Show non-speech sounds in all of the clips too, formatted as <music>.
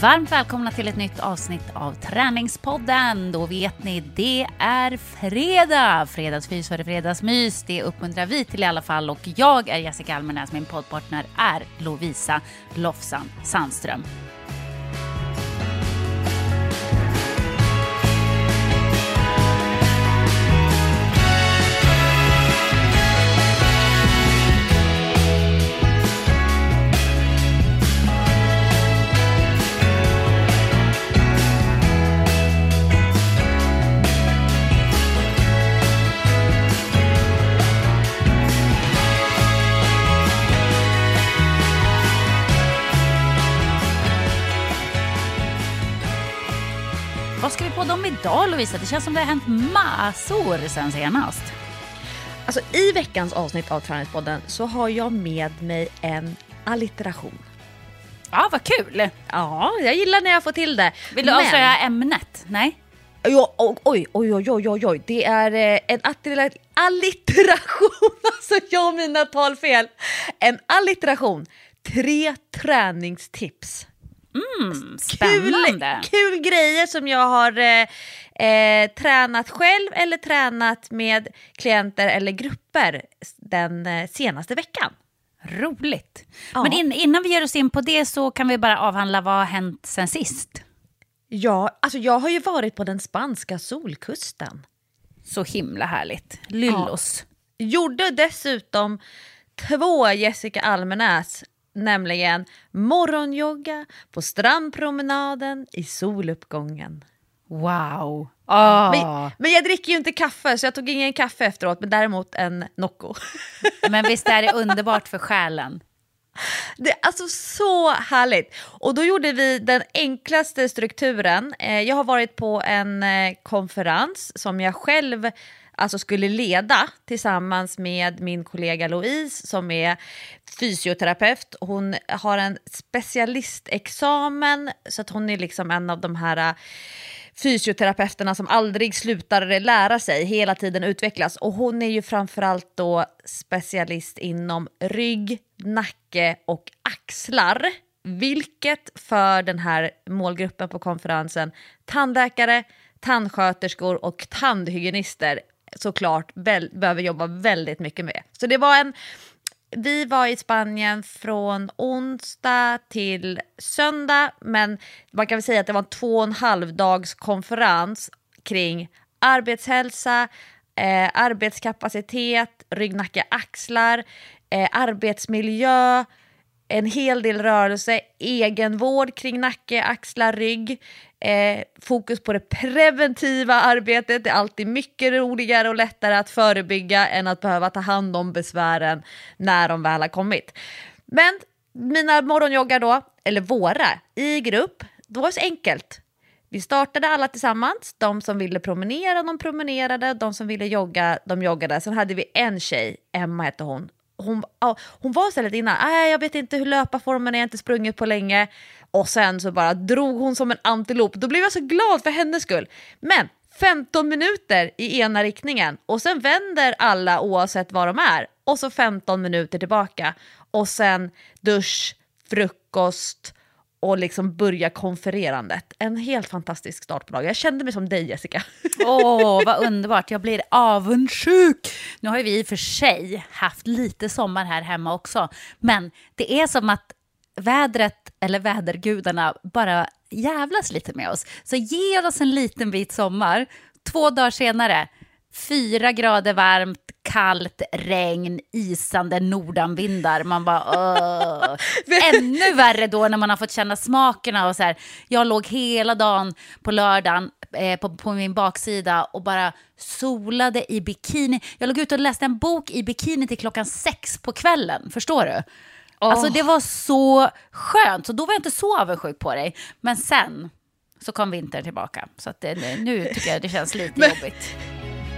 Varmt välkomna till ett nytt avsnitt av Träningspodden. Då vet ni, det är fredag. Fredagsfys före fredagsmys. Det uppmuntrar vi till i alla fall. Och jag är Jessica Almenäs, min poddpartner är Lovisa Lofsan Sandström. Idag Lovisa? Det känns som det har hänt massor sen senast. Alltså i veckans avsnitt av Träningspodden så har jag med mig en allitteration. Ja, vad kul! Ja, jag gillar när jag får till det. Vill du Men- avslöja ämnet? Nej? Ja, oj, oj, oj, oj, oj, oj, det är eh, en allitteration. <laughs> Alltså jag och mina talfel. En allitteration. Tre träningstips. Mm, spännande. Kul, kul grejer som jag har eh, eh, tränat själv eller tränat med klienter eller grupper den eh, senaste veckan. Roligt. Ja. Men in, innan vi ger oss in på det så kan vi bara avhandla vad har hänt sen sist. Ja, alltså jag har ju varit på den spanska solkusten. Så himla härligt. Lyllos. Gjorde dessutom två Jessica Almenäs, nämligen morgonjogga på strandpromenaden i soluppgången. Wow. Ah. Men, men jag dricker ju inte kaffe så jag tog ingen kaffe efteråt men däremot en Nocco. <laughs> Men visst är det <laughs> underbart för själen? Det är alltså så härligt. Och då gjorde vi den enklaste strukturen. Eh, jag har varit på en eh, konferens som jag själv alltså skulle leda tillsammans med min kollega Louise som är fysioterapeut. Hon har en specialistexamen så att hon är liksom en av de här äh, fysioterapeuterna som aldrig slutar lära sig, hela tiden utvecklas. Och hon är ju framförallt då specialist inom rygg, nacke och axlar. Vilket för den här målgruppen på konferensen, tandläkare, tandsköterskor och tandhygienister såklart väl, behöver jobba väldigt mycket med. Så det var en vi var i Spanien från onsdag till söndag, men man kan väl säga att det var en två och en halv dags konferens kring arbetshälsa, eh, arbetskapacitet, rygg, nacke, axlar, eh, arbetsmiljö, en hel del rörelse, egenvård kring nacke, axlar, rygg. Eh, fokus på det preventiva arbetet. Det är alltid mycket roligare och lättare att förebygga än att behöva ta hand om besvären när de väl har kommit. Men mina morgonjoggar då, eller våra, i grupp, det var så enkelt. Vi startade alla tillsammans. De som ville promenera, de promenerade. De som ville jogga, de joggade. Sen hade vi en tjej, Emma hette hon. Hon, ja, hon var så lite innan, "Nej, jag vet inte hur löparformen är, jag har inte sprungit på länge. Och sen så bara drog hon som en antilop. Då blev jag så glad för hennes skull. Men 15 minuter i ena riktningen och sen vänder alla oavsett var de är. Och så 15 minuter tillbaka. Och sen dusch, frukost och liksom börja konfererandet. En helt fantastisk start på dagen. Jag kände mig som dig Jessica. Åh, <laughs> vad underbart. Jag blir avundsjuk. Nu har ju vi i och för sig haft lite sommar här hemma också. Men det är som att vädret, eller vädergudarna, bara jävlas lite med oss. Så ge oss en liten bit sommar. Två dagar senare, fyra grader varmt, kallt, regn, isande nordanvindar. Man bara. <laughs> Ännu värre då när man har fått känna smakerna och så här. Jag låg hela dagen på lördagen eh, på, på min baksida och bara solade i bikini. Jag låg ute och läste en bok i bikini till klockan sex på kvällen. Förstår du? Alltså det var så skönt, så då var jag inte så avundsjuk på dig. Men sen så kom vintern tillbaka. Så att det, nu tycker jag det känns lite jobbigt.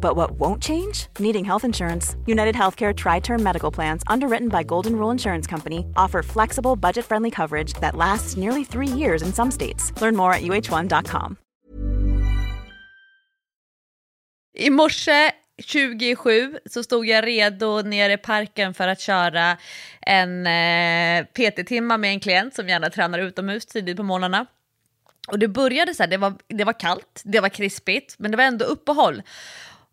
But what won't change? Needing health insurance. United Healthcare Tri Term Medical Plans, underwritten by Golden Rule Insurance Company, offer flexible, budget friendly coverage that lasts nearly three years in some states. Learn more at uh1.com. I morse 27 så stod jag redo nere i parken för att köra en eh, PT-timma med en klient som gärna tränar utomhus tidigt på morgnarna. Och det började så här, det var, det var kallt, det var krispigt, men det var ändå uppehåll.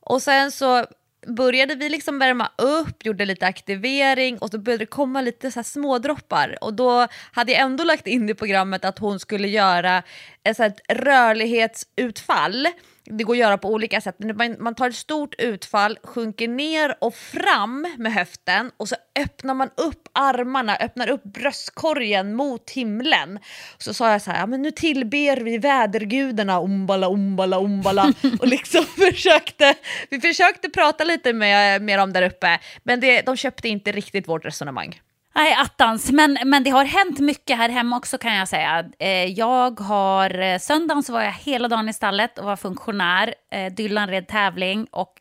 Och sen så började vi liksom värma upp, gjorde lite aktivering och så började det komma lite så här smådroppar. Och då hade jag ändå lagt in i programmet att hon skulle göra ett, så här, ett rörlighetsutfall det går att göra på olika sätt. Man tar ett stort utfall, sjunker ner och fram med höften och så öppnar man upp armarna, öppnar upp bröstkorgen mot himlen. Så sa jag så här, men nu tillber vi vädergudarna, ombala, ombala, ombala. <laughs> och liksom <laughs> försökte, vi försökte prata lite med, med dem där uppe, men det, de köpte inte riktigt vårt resonemang. Nej, attans. Men, men det har hänt mycket här hemma också kan jag säga. Eh, jag har, eh, söndagen så var jag hela dagen i stallet och var funktionär. Eh, Dylan red tävling och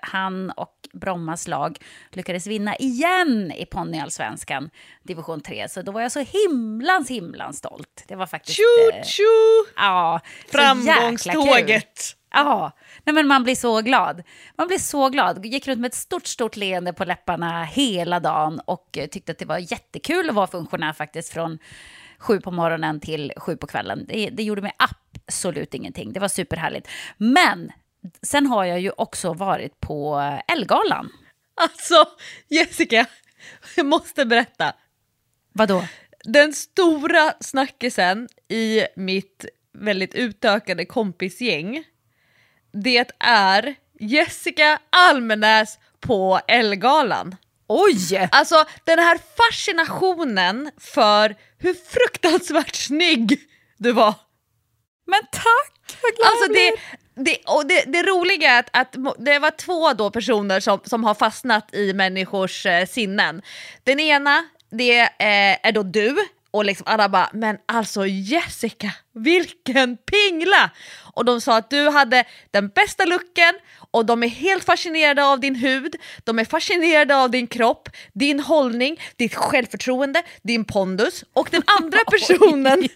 han och Brommas lag lyckades vinna igen i ponnyallsvenskan, division 3. Så då var jag så himlans himlans stolt. Det var faktiskt... Tjo, tjo! Ja, Framgångståget! Ja, nej men man blir så glad. Man blir så glad. Gick runt med ett stort, stort leende på läpparna hela dagen och tyckte att det var jättekul att vara funktionär faktiskt från sju på morgonen till sju på kvällen. Det, det gjorde mig absolut ingenting. Det var superhärligt. Men sen har jag ju också varit på Elgalan. Alltså, Jessica, jag måste berätta. Vadå? Den stora snackisen i mitt väldigt utökade kompisgäng det är Jessica Almenäs på Elgalan. Oj! Alltså den här fascinationen för hur fruktansvärt snygg du var. Men tack, vad glad alltså, det, det, och det, det roliga är att, att, det var två då personer som, som har fastnat i människors eh, sinnen. Den ena det eh, är då du, och liksom alla bara, men alltså Jessica, vilken pingla! Och de sa att du hade den bästa looken och de är helt fascinerade av din hud, de är fascinerade av din kropp, din hållning, ditt självförtroende, din pondus och den andra <laughs> personen,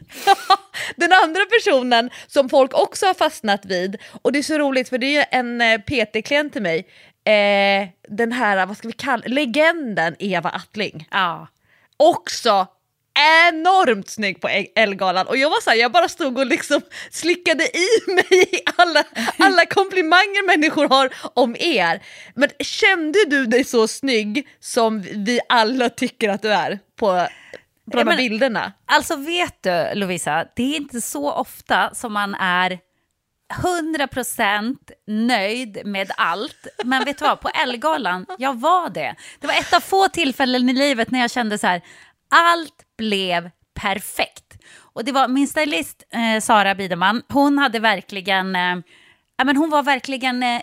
<laughs> den andra personen som folk också har fastnat vid och det är så roligt för det är en eh, PT-klient till mig, eh, den här, vad ska vi kalla legenden Eva Attling. Ja. Också enormt snygg på Elgalan och jag var så här, jag bara stod och liksom slickade i <laughs> mig alla, alla komplimanger människor har om er. Men kände du dig så snygg som vi alla tycker att du är på, på de här bilderna? Alltså vet du Lovisa, det är inte så ofta som man är 100% nöjd med allt. Men vet du vad, på Elgalan, jag var det. Det var ett av få tillfällen i livet när jag kände så här, allt blev perfekt. Och det var min stylist eh, Sara Biderman, hon hade verkligen, eh, men hon var verkligen eh,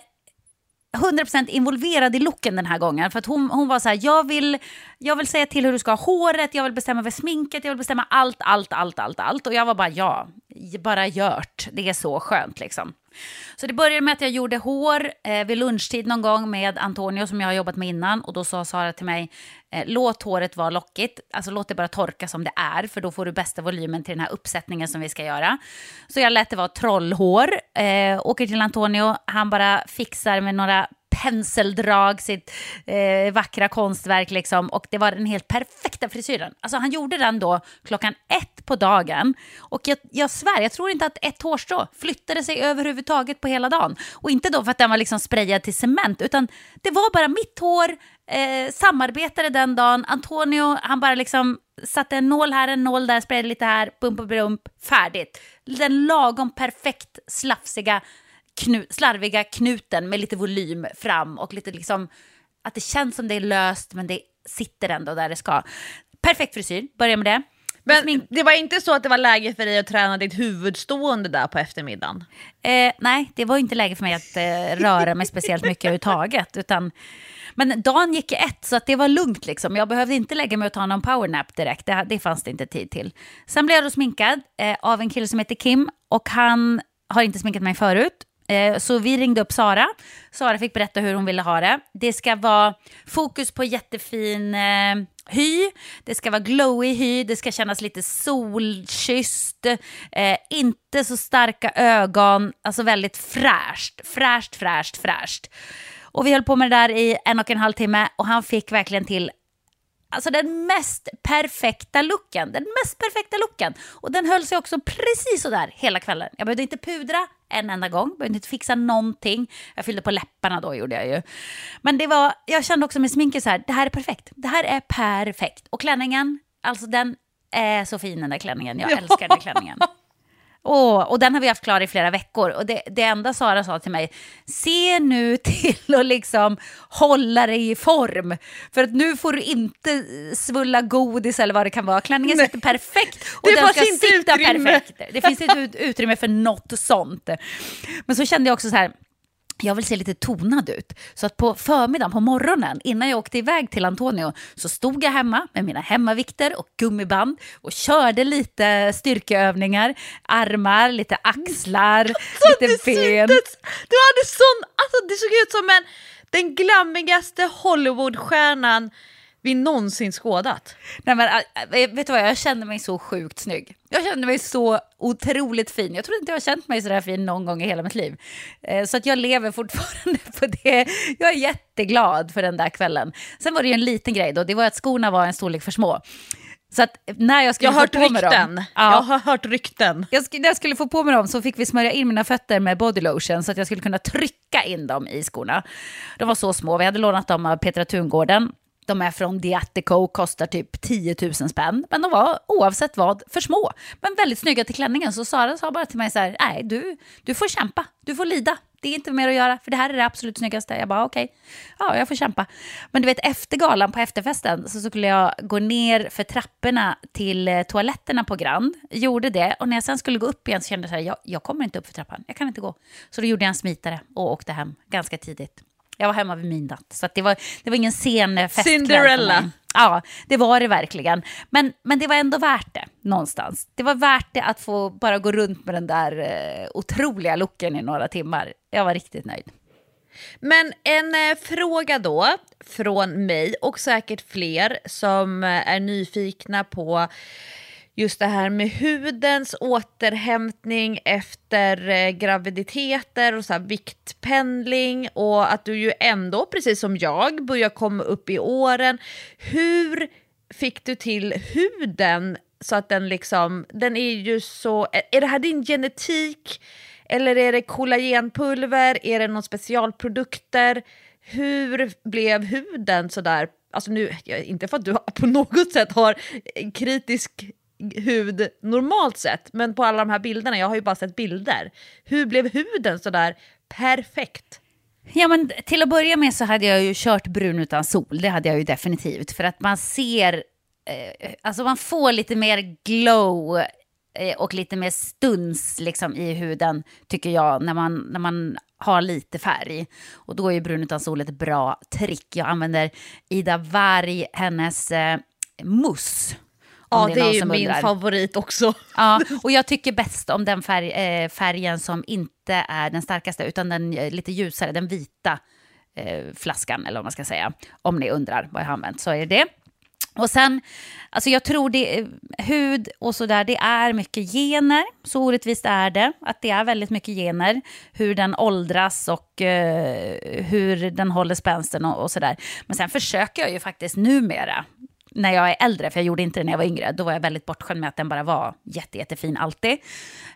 100% involverad i looken den här gången. För att hon, hon var så här, jag vill, jag vill säga till hur du ska ha håret, jag vill bestämma över sminket, jag vill bestämma allt, allt, allt, allt, allt. Och jag var bara, ja, bara gjort. Det är så skönt liksom. Så det började med att jag gjorde hår eh, vid lunchtid någon gång med Antonio som jag har jobbat med innan. Och då sa Sara till mig, eh, låt håret vara lockigt, alltså låt det bara torka som det är, för då får du bästa volymen till den här uppsättningen som vi ska göra. Så jag lät det vara trollhår, eh, åker till Antonio, han bara fixar med några penseldrag, sitt eh, vackra konstverk liksom. Och det var den helt perfekta frisyren. Alltså han gjorde den då klockan ett på dagen. Och jag, jag svär, jag tror inte att ett hårstrå flyttade sig överhuvudtaget på hela dagen. Och inte då för att den var liksom sprayad till cement, utan det var bara mitt hår, eh, samarbetade den dagen. Antonio, han bara liksom satte en nål här, en nål där, sprayade lite här, bump, bump, bump, färdigt. Den lagom perfekt slafsiga knu, slarviga knuten med lite volym fram och lite liksom att det känns som det är löst men det sitter ändå där det ska. Perfekt frisyr, börja med det. Men det var inte så att det var läge för dig att träna ditt huvudstående där på eftermiddagen? Eh, nej, det var inte läge för mig att eh, röra mig speciellt mycket överhuvudtaget. Utan, men dagen gick i ett, så att det var lugnt. Liksom. Jag behövde inte lägga mig och ta någon powernap direkt. Det, det fanns det inte tid till. Sen blev jag då sminkad eh, av en kille som heter Kim. Och han har inte sminkat mig förut. Eh, så vi ringde upp Sara. Sara fick berätta hur hon ville ha det. Det ska vara fokus på jättefin eh, hy. Det ska vara glowy hy. Det ska kännas lite solkysst. Eh, inte så starka ögon. Alltså väldigt fräscht. Fräscht, fräscht, fräscht. Och vi höll på med det där i en och en halv timme och han fick verkligen till Alltså den mest perfekta looken. Den mest perfekta looken. Och den höll sig också precis sådär hela kvällen. Jag behövde inte pudra en enda gång. Behövde inte fixa någonting. Jag fyllde på läpparna då, gjorde jag ju. Men det var, jag kände också med sminket så här, det här är perfekt. Det här är perfekt. Och klänningen, alltså den är så fin den där klänningen. Jag älskar den där klänningen. Åh, och den har vi haft klar i flera veckor. Och det, det enda Sara sa till mig, se nu <laughs> till att liksom hålla dig i form. För att nu får du inte svulla godis eller vad det kan vara. Klänningen sitter perfekt. Och Det den ska sitta utrymme. perfekt. Det finns inte ut- utrymme för något sånt. Men så kände jag också så här, jag vill se lite tonad ut. Så att på förmiddagen, på morgonen, innan jag åkte iväg till Antonio, så stod jag hemma med mina hemmavikter och gummiband och körde lite styrkeövningar, armar, lite axlar, <laughs> lite det ben. syntes! Du hade sån, alltså det såg ut som en, den glammigaste Hollywoodstjärnan vi någonsin skådat. Nej, men, äh, vet du vad, jag kände mig så sjukt snygg. Jag kände mig så otroligt fin. Jag tror inte jag har känt mig så där fin någon gång i hela mitt liv. Eh, Så att jag lever fortfarande <laughs> på det. Jag är jätteglad för den där kvällen. Sen var det ju en liten grej då, det var att skorna var en storlek för små. Så att när jag skulle Jag få på mig dem... Jag har hört rykten. Jag när jag skulle få på mig dem så fick vi smörja in mina fötter med body lotion så att jag skulle kunna trycka in dem i skorna. De var så små, vi hade lånat dem av Petra Tungården. De är från Diatico, kostar typ 10 000 spänn. Men de var oavsett vad för små. Men väldigt snygga till klänningen. Så Sara sa bara till mig så här, nej du, du får kämpa, du får lida. Det är inte mer att göra, för det här är det absolut snyggaste. Jag bara okej, ja jag får kämpa. Men du vet efter galan, på efterfesten, så skulle jag gå ner för trapporna till eh, toaletterna på Grand. Gjorde det, och när jag sen skulle gå upp igen så kände jag så här, jag, jag kommer inte upp för trappan, jag kan inte gå. Så då gjorde jag en smitare och åkte hem ganska tidigt. Jag var hemma vid midnatt, så att det, var, det var ingen sen festkväll Cinderella. Ja, det var det verkligen. Men, men det var ändå värt det någonstans. Det var värt det att få bara gå runt med den där eh, otroliga looken i några timmar. Jag var riktigt nöjd. Men en eh, fråga då från mig och säkert fler som eh, är nyfikna på just det här med hudens återhämtning efter eh, graviditeter och så här viktpendling och att du ju ändå, precis som jag, börjar komma upp i åren. Hur fick du till huden så att den liksom, den är ju så, är- det här din genetik? Eller är det kollagenpulver? Är det någon specialprodukter? Hur blev huden sådär? Alltså nu, inte för att du på något sätt har kritisk hud normalt sett, men på alla de här bilderna, jag har ju bara sett bilder. Hur blev huden sådär perfekt? Ja, men till att börja med så hade jag ju kört brun utan sol. Det hade jag ju definitivt. För att man ser, eh, alltså man får lite mer glow eh, och lite mer stuns liksom, i huden, tycker jag, när man, när man har lite färg. Och då är ju brun utan sol ett bra trick. Jag använder Ida Varg, hennes eh, mousse. Ja, det är ju som min undrar. favorit också. Ja, <laughs> och jag tycker bäst om den färg, eh, färgen som inte är den starkaste, utan den eh, lite ljusare, den vita eh, flaskan, eller vad man ska säga. Om ni undrar vad jag har använt, så är det det. Och sen, alltså jag tror det, eh, hud och sådär, det är mycket gener. Så orättvist är det, att det är väldigt mycket gener. Hur den åldras och eh, hur den håller spänsten och, och sådär. Men sen försöker jag ju faktiskt numera, när jag är äldre, för jag gjorde inte det när jag var yngre, då var jag väldigt bortskämd med att den bara var jätte, jättefin alltid.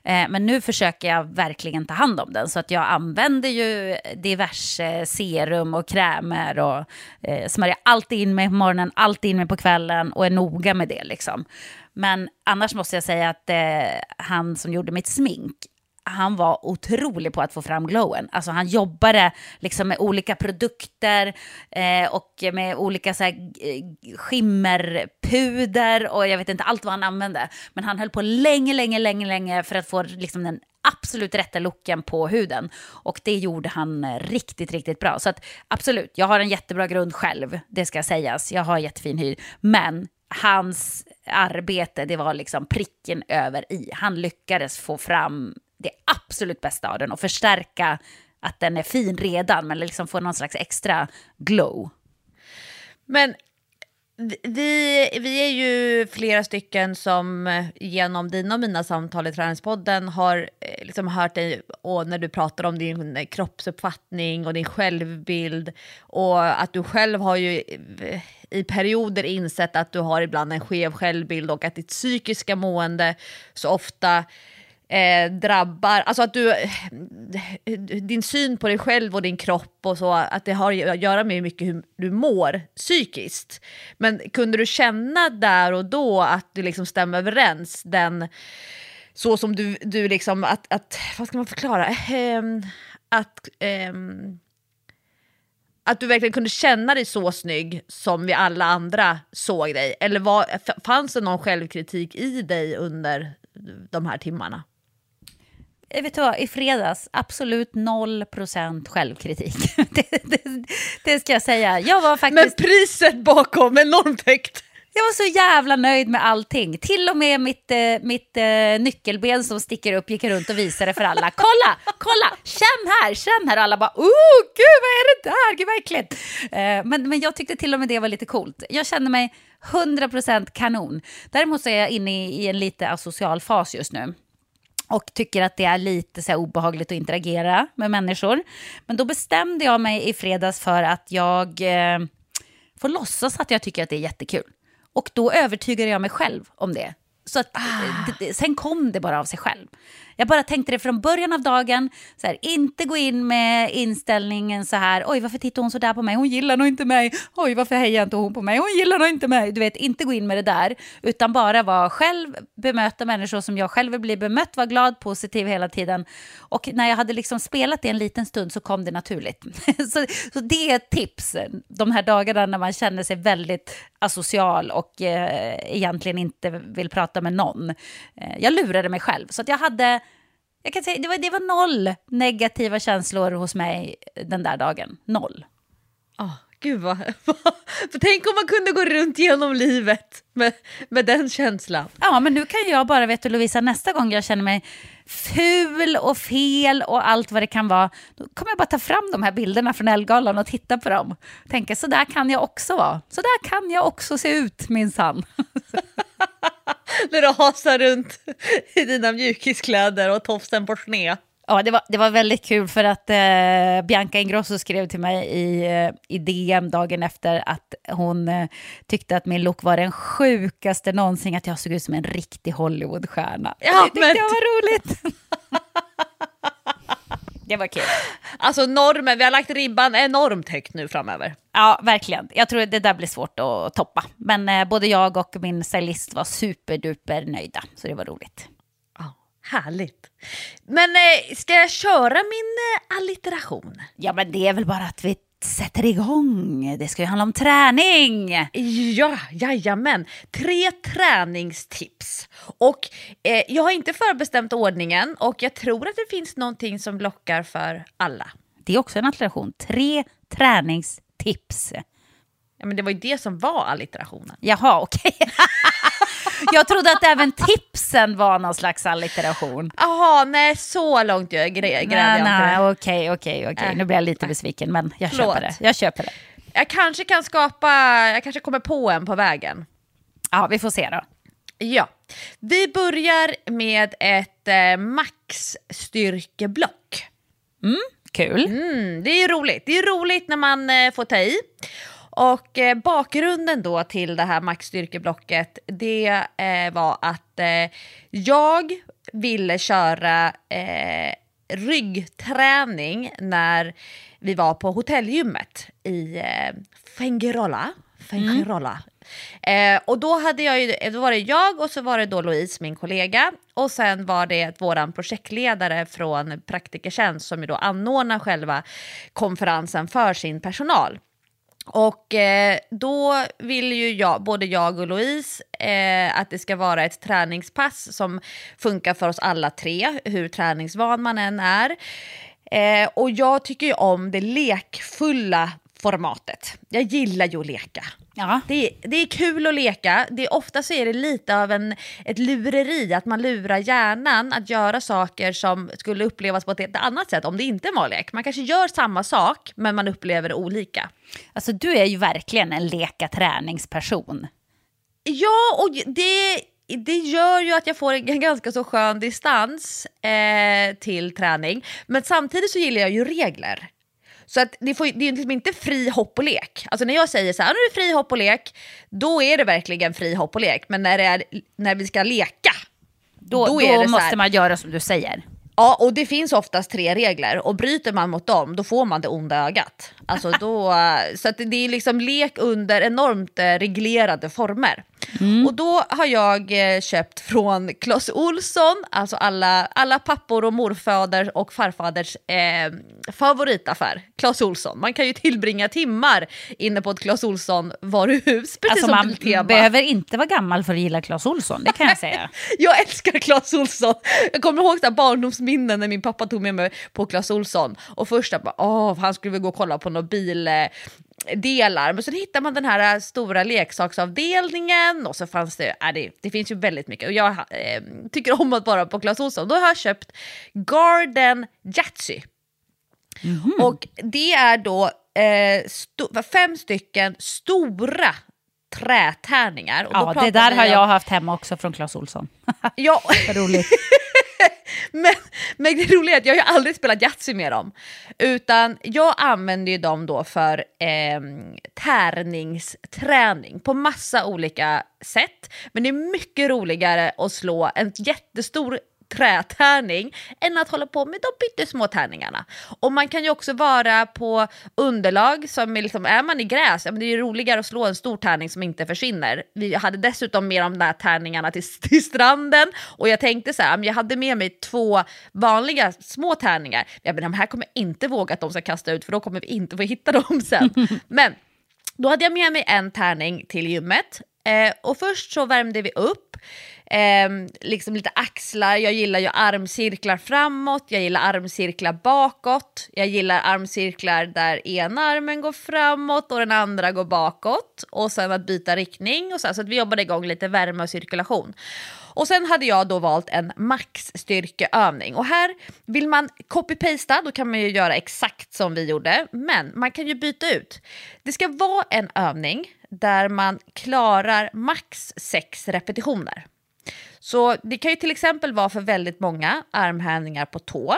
Eh, men nu försöker jag verkligen ta hand om den, så att jag använder ju diverse serum och krämer och eh, smörjer alltid in mig på morgonen, alltid in mig på kvällen och är noga med det liksom. Men annars måste jag säga att eh, han som gjorde mitt smink, han var otrolig på att få fram glowen. Alltså han jobbade liksom med olika produkter eh, och med olika så här, eh, skimmerpuder och jag vet inte allt vad han använde. Men han höll på länge, länge, länge, länge för att få liksom den absolut rätta looken på huden. Och det gjorde han eh, riktigt, riktigt bra. Så att absolut, jag har en jättebra grund själv, det ska sägas. Jag har jättefin hy. Men hans arbete, det var liksom pricken över i. Han lyckades få fram absolut bästa av den och förstärka att den är fin redan, men liksom få någon slags extra glow. Men vi, vi är ju flera stycken som genom dina och mina samtal i Träningspodden har eh, liksom hört dig och när du pratar om din kroppsuppfattning och din självbild och att du själv har ju eh, i perioder insett att du har ibland en skev självbild och att ditt psykiska mående så ofta eh, drabbar, alltså att du, din syn på dig själv och din kropp och så, att det har att göra med hur mycket hur du mår psykiskt. Men kunde du känna där och då att du liksom stämmer överens, den, så som du, du liksom, att, att vad ska man förklara, ehm, att um, att du verkligen kunde känna dig så snygg som vi alla andra såg dig? Eller var, fanns det någon självkritik i dig under de här timmarna? Eh, vet du vad, i fredags, absolut noll procent självkritik. <laughs> det, det, det, ska jag säga. Jag var faktiskt... Men priset bakom enormt högt. Jag var så jävla nöjd med allting. Till och med mitt, eh, mitt eh, nyckelben som sticker upp gick runt och visade för alla. Kolla, kolla, känn här, känn här. Och alla bara, oh, gud vad är det där, gud vad äckligt. Eh, men, men jag tyckte till och med det var lite coolt. Jag kände mig 100% kanon. Däremot så är jag inne i, i en lite asocial fas just nu och tycker att det är lite så obehagligt att interagera med människor. Men då bestämde jag mig i fredags för att jag eh, får låtsas att jag tycker att det är jättekul. Och då övertygade jag mig själv om det. Så att, ah. sen kom det bara av sig själv. Jag bara tänkte det från början av dagen, så här, inte gå in med inställningen så här, oj varför tittar hon så där på mig, hon gillar nog inte mig, oj varför hejar inte hon på mig, hon gillar nog inte mig. Du vet, inte gå in med det där, utan bara vara själv, bemöta människor som jag själv vill bli bemött, vara glad, positiv hela tiden. Och när jag hade liksom spelat det en liten stund så kom det naturligt. <laughs> så, så det är ett tips, de här dagarna när man känner sig väldigt asocial och eh, egentligen inte vill prata med någon. Eh, jag lurade mig själv, så att jag hade jag kan säga, det var, det var noll negativa känslor hos mig den där dagen. Noll. Oh, gud <laughs> vad... För tänk om man kunde gå runt genom livet med, med den känslan. Ja, men nu kan jag bara, vet du Lovisa, nästa gång jag känner mig ful och fel och allt vad det kan vara, då kommer jag bara ta fram de här bilderna från Elgalan och titta på dem. Tänka, så där kan jag också vara. Så där kan jag också se ut, minsann. <laughs> När du hasar runt i dina mjukiskläder och tofsen på sne. Ja, det var, det var väldigt kul för att eh, Bianca Ingrosso skrev till mig i, eh, i DM dagen efter att hon eh, tyckte att min look var den sjukaste någonsin, att jag såg ut som en riktig Hollywoodstjärna. Ja, det tyckte men... jag var roligt. <laughs> <laughs> det var kul. Alltså normen, vi har lagt ribban enormt högt nu framöver. Ja, verkligen. Jag tror det där blir svårt att toppa. Men eh, både jag och min stylist var superduper nöjda, så det var roligt. Oh, härligt. Men eh, ska jag köra min eh, allitteration? Ja, men det är väl bara att vi sätter igång. Det ska ju handla om träning. Ja, jajamän. Tre träningstips. Och eh, jag har inte förbestämt ordningen och jag tror att det finns någonting som lockar för alla. Det är också en alliteration. Tre träningstips. Ja, men det var ju det som var allitterationen. Jaha, okej. Okay. <laughs> jag trodde att även tipsen var någon slags allitteration. Jaha, nej så långt jag grävde jag inte. Okej, okej, okej. Nu blir jag lite besviken, men jag köper det. Jag köper det. Jag kanske kan skapa, jag kanske kommer på en på vägen. Ja, vi får se då. Ja, vi börjar med ett eh, maxstyrkeblock. Mm, kul. Mm, det är roligt. Det är roligt när man eh, får ta i. Och eh, bakgrunden då till det här maxstyrkeblocket det eh, var att eh, jag ville köra eh, ryggträning när vi var på hotellgymmet i eh, Fuengirola. feng shui-rolla. Eh, och då, hade jag ju, då var det jag och så var det då Louise, min kollega. Och sen var det vår projektledare från Praktikertjänst som ju då anordnar själva konferensen för sin personal. Och eh, då vill ju jag, både jag och Louise eh, att det ska vara ett träningspass som funkar för oss alla tre, hur träningsvan man än är. Eh, och jag tycker ju om det lekfulla formatet. Jag gillar ju att leka. Ja. Det, det är kul att leka. Det, ofta så är det lite av en, ett lureri, att man lurar hjärnan att göra saker som skulle upplevas på ett annat sätt om det inte var lek. Man kanske gör samma sak, men man upplever det olika. Alltså du är ju verkligen en leka träningsperson. Ja, och det, det gör ju att jag får en <laughs> ganska så skön distans eh, till träning. Men samtidigt så gillar jag ju regler. Så att det, får, det är liksom inte fri hopp och lek. Alltså när jag säger så här, nu är det fri hopp och lek, då är det verkligen fri hopp och lek. Men när, det är, när vi ska leka, Då, då, är det måste här, man göra som du säger. Ja, och det finns oftast tre regler och bryter man mot dem, då får man det onda ögat. Alltså då, <laughs> så att det är liksom lek under enormt eh, reglerade former. Och då har jag eh, köpt från Clas Olsson, alltså alla, alla pappor och morfader och farfaders eh, favoritaffär, Clas Olsson. Man kan ju tillbringa timmar inne på ett Clas Olsson varuhus, precis Alltså som man behöver inte vara gammal för att gilla Clas Ohlson, det kan jag säga. <laughs> Jag älskar Clas Ohlson. Jag kommer ihåg så barndomsminnen när min pappa tog med mig på Clas Ohlson. Och först jag bara, åh, han skulle väl gå och kolla på några bildelar. Men så hittar man den här stora leksaksavdelningen och så fanns det, äh, det, det finns ju väldigt mycket. Och jag eh, tycker om att vara på Clas Ohlson. Då har jag köpt Garden Yatzy. Och det är då eh, sto- fem stycken stora trätärningar. Ja, det där har jag haft hemma också från Clas Ohlson. <laughs> Ja, roligt. <laughs> <laughs> men, men det roliga är att jag har ju aldrig spelat Yatzy med dem. Utan jag använder ju dem då för eh, tärningsträning på massa olika sätt. Men det är mycket roligare att slå en jättestor trätärning än att hålla på med de pyttesmå tärningarna. Och man kan ju också vara på underlag som är liksom, är man i gräs, ja, men det är ju roligare att slå en stor tärning som inte försvinner. Vi hade dessutom med de där tärningarna till, <laughs> till stranden och jag tänkte så här, jag hade med mig två vanliga små tärningar. Ja, men de här kommer jag inte våga att de ska kasta ut för då kommer vi inte få hitta dem <laughs> sen. men då hade jag med mig en tärning till gymmet eh, och först så värmde vi upp. Eh, liksom lite axlar, jag gillar ju armcirklar framåt, jag gillar armcirklar bakåt, jag gillar armcirklar där ena armen går framåt och den andra går bakåt och sen att byta riktning och så, så att vi jobbade igång lite värme och cirkulation. Och sen hade jag då valt en maxstyrkeövning. Och här vill man copy-pasta, då kan man ju göra exakt som vi gjorde. Men man kan ju byta ut. Det ska vara en övning där man klarar max sex repetitioner. Så det kan ju till exempel vara för väldigt många armhävningar på tå.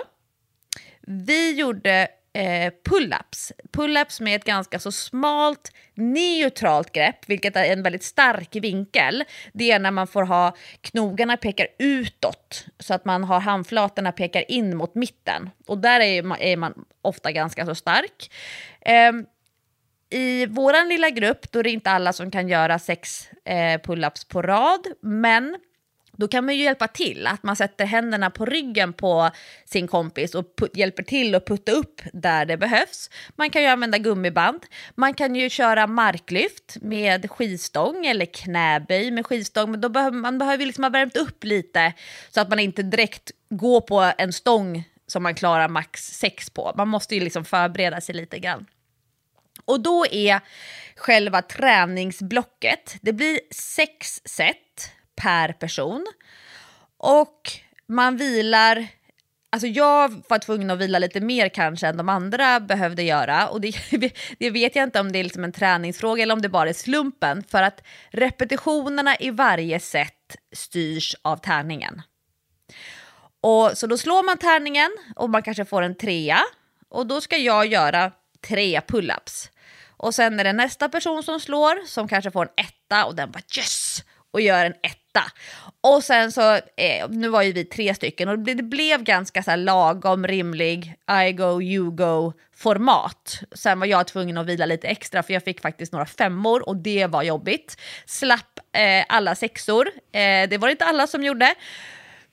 Vi gjorde eh, pull-ups. Pull-ups med ett ganska så smalt neutralt grepp, vilket är en väldigt stark vinkel. Det är när man får ha knogarna pekar utåt så att man har handflatorna pekar in mot mitten. Och där är man, är man ofta ganska så stark. Eh, i vår lilla grupp då är det inte alla som kan göra sex eh, pull-ups på rad, men då kan man ju hjälpa till, att man sätter händerna på ryggen på sin kompis och hjälper till att putta upp där det behövs. Man kan ju använda gummiband, man kan ju köra marklyft med skivstång eller knäböj med skivstång, men då behöver man behöver liksom ha värmt upp lite så att man inte direkt går på en stång som man klarar max sex på. Man måste ju liksom förbereda sig lite grann. Och då är själva träningsblocket, det blir sex set per person. Och man vilar, alltså jag var tvungen att vila lite mer kanske än de andra behövde göra. Och det, <laughs> det vet jag inte om det är liksom en träningsfråga eller om det bara är slumpen. För att repetitionerna i varje set styrs av tärningen. Och, så då slår man tärningen och man kanske får en trea. Och då ska jag göra tre pull-ups. Och sen är det nästa person som slår som kanske får en etta och den bara yes! Och gör en etta. Och sen så, eh, nu var ju vi tre stycken och det, det blev ganska så här lagom rimlig I go, you go format. Sen var jag tvungen att vila lite extra för jag fick faktiskt några femmor och det var jobbigt. Slapp eh, alla sexor, eh, det var det inte alla som gjorde.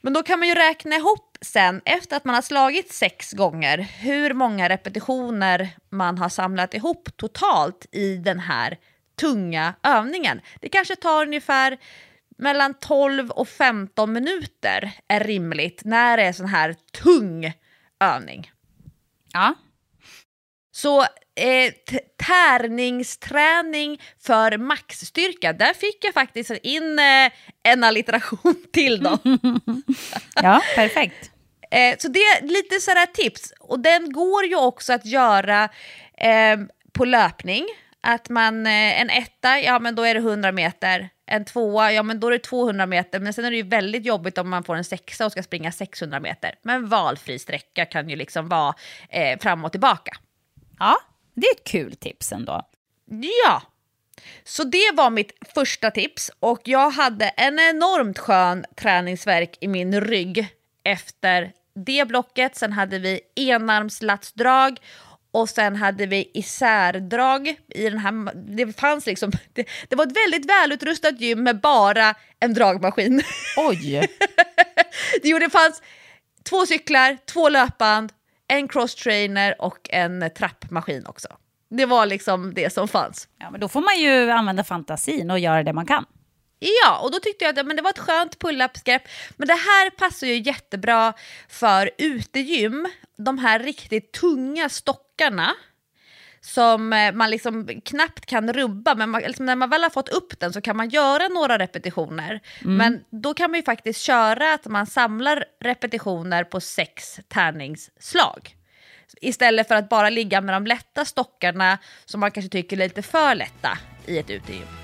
Men då kan man ju räkna ihop sen efter att man har slagit sex gånger hur många repetitioner man har samlat ihop totalt i den här tunga övningen. Det kanske tar ungefär mellan 12 och 15 minuter är rimligt när det är sån här tung övning. Ja. Så eh, tärningsträning för maxstyrka, där fick jag faktiskt in eh, en allitteration <laughs> till då. <laughs> ja, perfekt. Eh, så det är lite sådär tips. Och den går ju också att göra eh, på löpning. Att man, eh, en etta, ja men då är det 100 meter. En tvåa, ja men då är det 200 meter. Men sen är det ju väldigt jobbigt om man får en sexa och ska springa 600 meter. Men valfri sträcka kan ju liksom vara eh, fram och tillbaka. Ja, det är ett kul tips ändå. Ja, så det var mitt första tips och jag hade en enormt skön träningsverk i min rygg efter det blocket. Sen hade vi enarmslatsdrag och sen hade vi isärdrag i den här, det fanns liksom, det, det var ett väldigt välutrustat gym med bara en dragmaskin. Oj! <laughs> jo, det fanns två cyklar, två löpband, en crosstrainer och en trappmaskin också. Det var liksom det som fanns. Ja, men då får man ju använda fantasin och göra det man kan. Ja, och då tyckte jag att men det var ett skönt pull-up-grepp. Men det här passar ju jättebra för utegym. De här riktigt tunga stockarna som eh, man liksom knappt kan rubba, men man, liksom när man väl har fått upp den så kan man göra några repetitioner. Mm. Men då kan man ju faktiskt köra att man samlar repetitioner på sex tärningsslag. Istället för att bara ligga med de lätta stockarna som man kanske tycker är lite för lätta i ett utegym.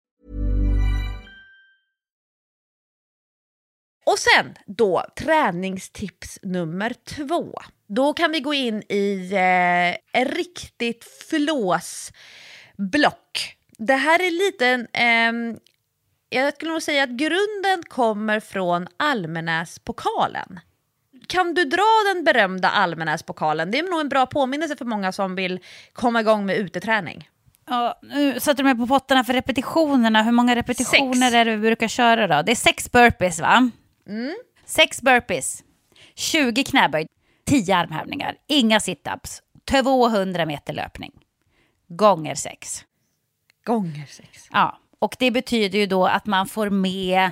Och sen då träningstips nummer två. Då kan vi gå in i eh, ett riktigt flåsblock. Det här är lite eh, jag skulle nog säga att grunden kommer från Almenäspokalen. Kan du dra den berömda Almenäspokalen? Det är nog en bra påminnelse för många som vill komma igång med uteträning. Ja, nu sätter du mig på potterna för repetitionerna. Hur många repetitioner sex. är det vi brukar köra då? Det är sex burpees va? Mm. Sex burpees, 20 knäböj, 10 armhävningar, inga situps, 200 meter löpning. Gånger sex. Gånger sex. Ja, och det betyder ju då att man får med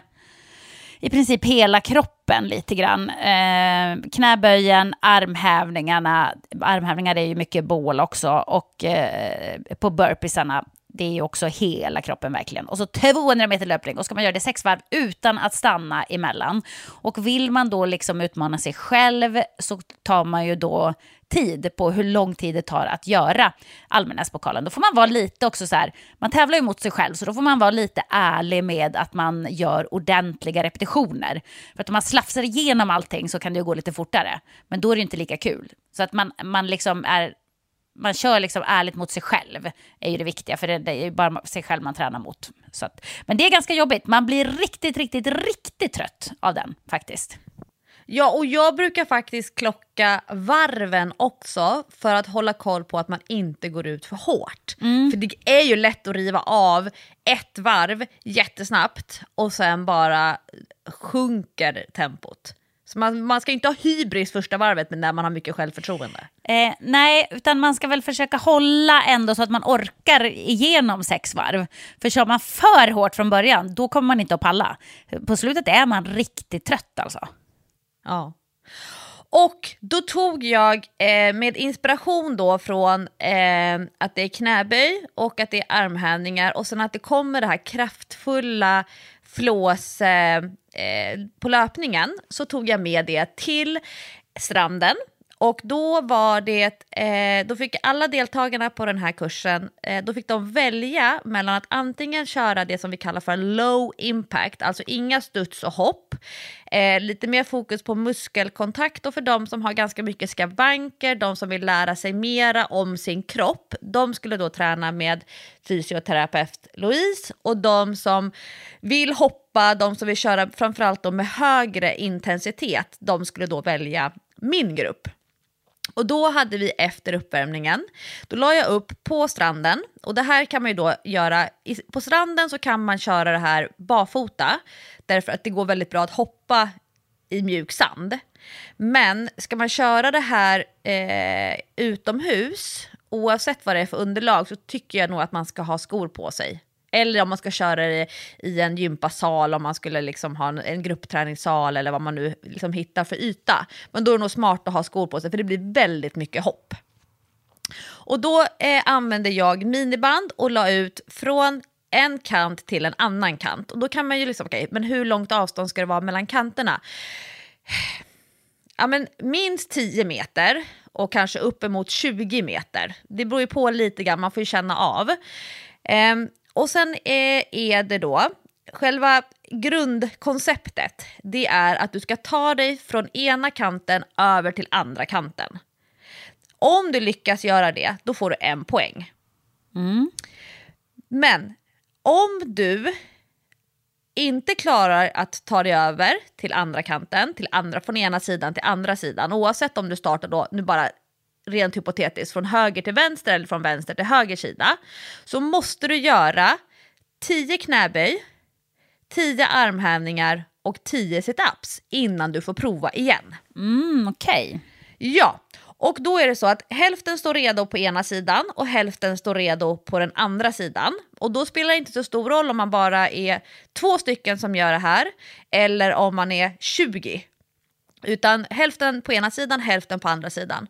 i princip hela kroppen lite grann. Eh, knäböjen, armhävningarna, armhävningar är ju mycket bål också, och eh, på burpeesarna det är ju också hela kroppen verkligen. Och så 200 meter löpning och ska man göra det sex varv utan att stanna emellan. Och vill man då liksom utmana sig själv så tar man ju då tid på hur lång tid det tar att göra Almnäspokalen. Då får man vara lite också så här, man tävlar ju mot sig själv så då får man vara lite ärlig med att man gör ordentliga repetitioner. För att om man slafsar igenom allting så kan det ju gå lite fortare. Men då är det inte lika kul. Så att man, man liksom är man kör liksom ärligt mot sig själv, är ju det viktiga, för det, det är ju bara sig själv man tränar mot. Så att, men det är ganska jobbigt, man blir riktigt, riktigt, riktigt trött av den faktiskt. Ja, och jag brukar faktiskt klocka varven också för att hålla koll på att man inte går ut för hårt. Mm. För det är ju lätt att riva av ett varv jättesnabbt och sen bara sjunker tempot. Så man, man ska inte ha hybris första varvet men när man har mycket självförtroende. Eh, nej, utan man ska väl försöka hålla ändå så att man orkar igenom sex varv. För kör man för hårt från början, då kommer man inte att palla. På slutet är man riktigt trött alltså. Ja. Och då tog jag eh, med inspiration då från eh, att det är knäböj och att det är armhävningar och sen att det kommer det här kraftfulla flås eh, på löpningen så tog jag med det till stranden. Och då var det, eh, då fick alla deltagarna på den här kursen, eh, då fick de välja mellan att antingen köra det som vi kallar för low impact, alltså inga studs och hopp, eh, lite mer fokus på muskelkontakt och för de som har ganska mycket skavanker, de som vill lära sig mera om sin kropp, de skulle då träna med fysioterapeut Louise och de som vill hoppa, de som vill köra framförallt då med högre intensitet, de skulle då välja min grupp. Och då hade vi efter uppvärmningen, då la jag upp på stranden och det här kan man ju då göra, på stranden så kan man köra det här barfota därför att det går väldigt bra att hoppa i mjuk sand. Men ska man köra det här eh, utomhus, oavsett vad det är för underlag, så tycker jag nog att man ska ha skor på sig. Eller om man ska köra det i en gympasal, om man skulle liksom ha en gruppträningssal eller vad man nu liksom hittar för yta. Men då är det nog smart att ha skor på sig för det blir väldigt mycket hopp. Och då eh, använde jag miniband och la ut från en kant till en annan kant. Och då kan man ju liksom, okej, okay, men hur långt avstånd ska det vara mellan kanterna? Ja, men minst 10 meter och kanske uppemot 20 meter. Det beror ju på lite grann, man får ju känna av. Um, och sen är, är det då själva grundkonceptet. Det är att du ska ta dig från ena kanten över till andra kanten. Om du lyckas göra det, då får du en poäng. Mm. Men om du inte klarar att ta dig över till andra kanten, till andra, från ena sidan till andra sidan, oavsett om du startar då, nu bara rent hypotetiskt, från höger till vänster eller från vänster till höger sida, så måste du göra 10 knäböj, 10 armhävningar och 10 situps innan du får prova igen. Mm, Okej. Okay. Ja, och då är det så att hälften står redo på ena sidan och hälften står redo på den andra sidan. Och då spelar det inte så stor roll om man bara är två stycken som gör det här eller om man är 20. Utan hälften på ena sidan, hälften på andra sidan.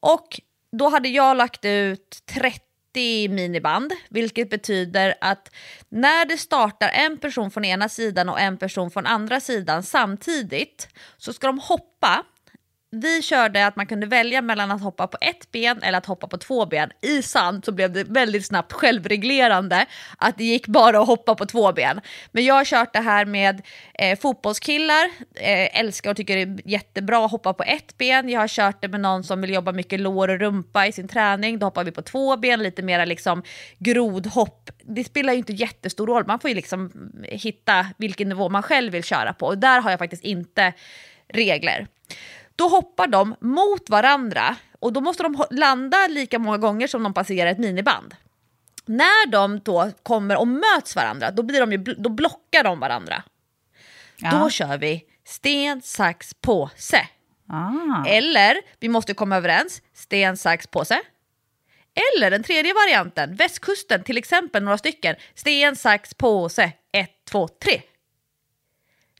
Och då hade jag lagt ut 30 miniband, vilket betyder att när det startar en person från ena sidan och en person från andra sidan samtidigt så ska de hoppa vi körde att man kunde välja mellan att hoppa på ett ben eller att hoppa på två ben. I sand så blev det väldigt snabbt självreglerande att det gick bara att hoppa på två ben. Men jag har kört det här med eh, fotbollskillar, eh, älskar och tycker det är jättebra att hoppa på ett ben. Jag har kört det med någon som vill jobba mycket lår och rumpa i sin träning. Då hoppar vi på två ben, lite mera liksom grodhopp. Det spelar ju inte jättestor roll, man får ju liksom hitta vilken nivå man själv vill köra på. Och där har jag faktiskt inte regler. Då hoppar de mot varandra och då måste de landa lika många gånger som de passerar ett miniband. När de då kommer och möts varandra, då, blir de ju, då blockar de varandra. Ja. Då kör vi sten, sax, påse. Ah. Eller, vi måste komma överens, sten, sax, påse. Eller den tredje varianten, västkusten till exempel några stycken. Sten, sax, påse, ett, två, tre.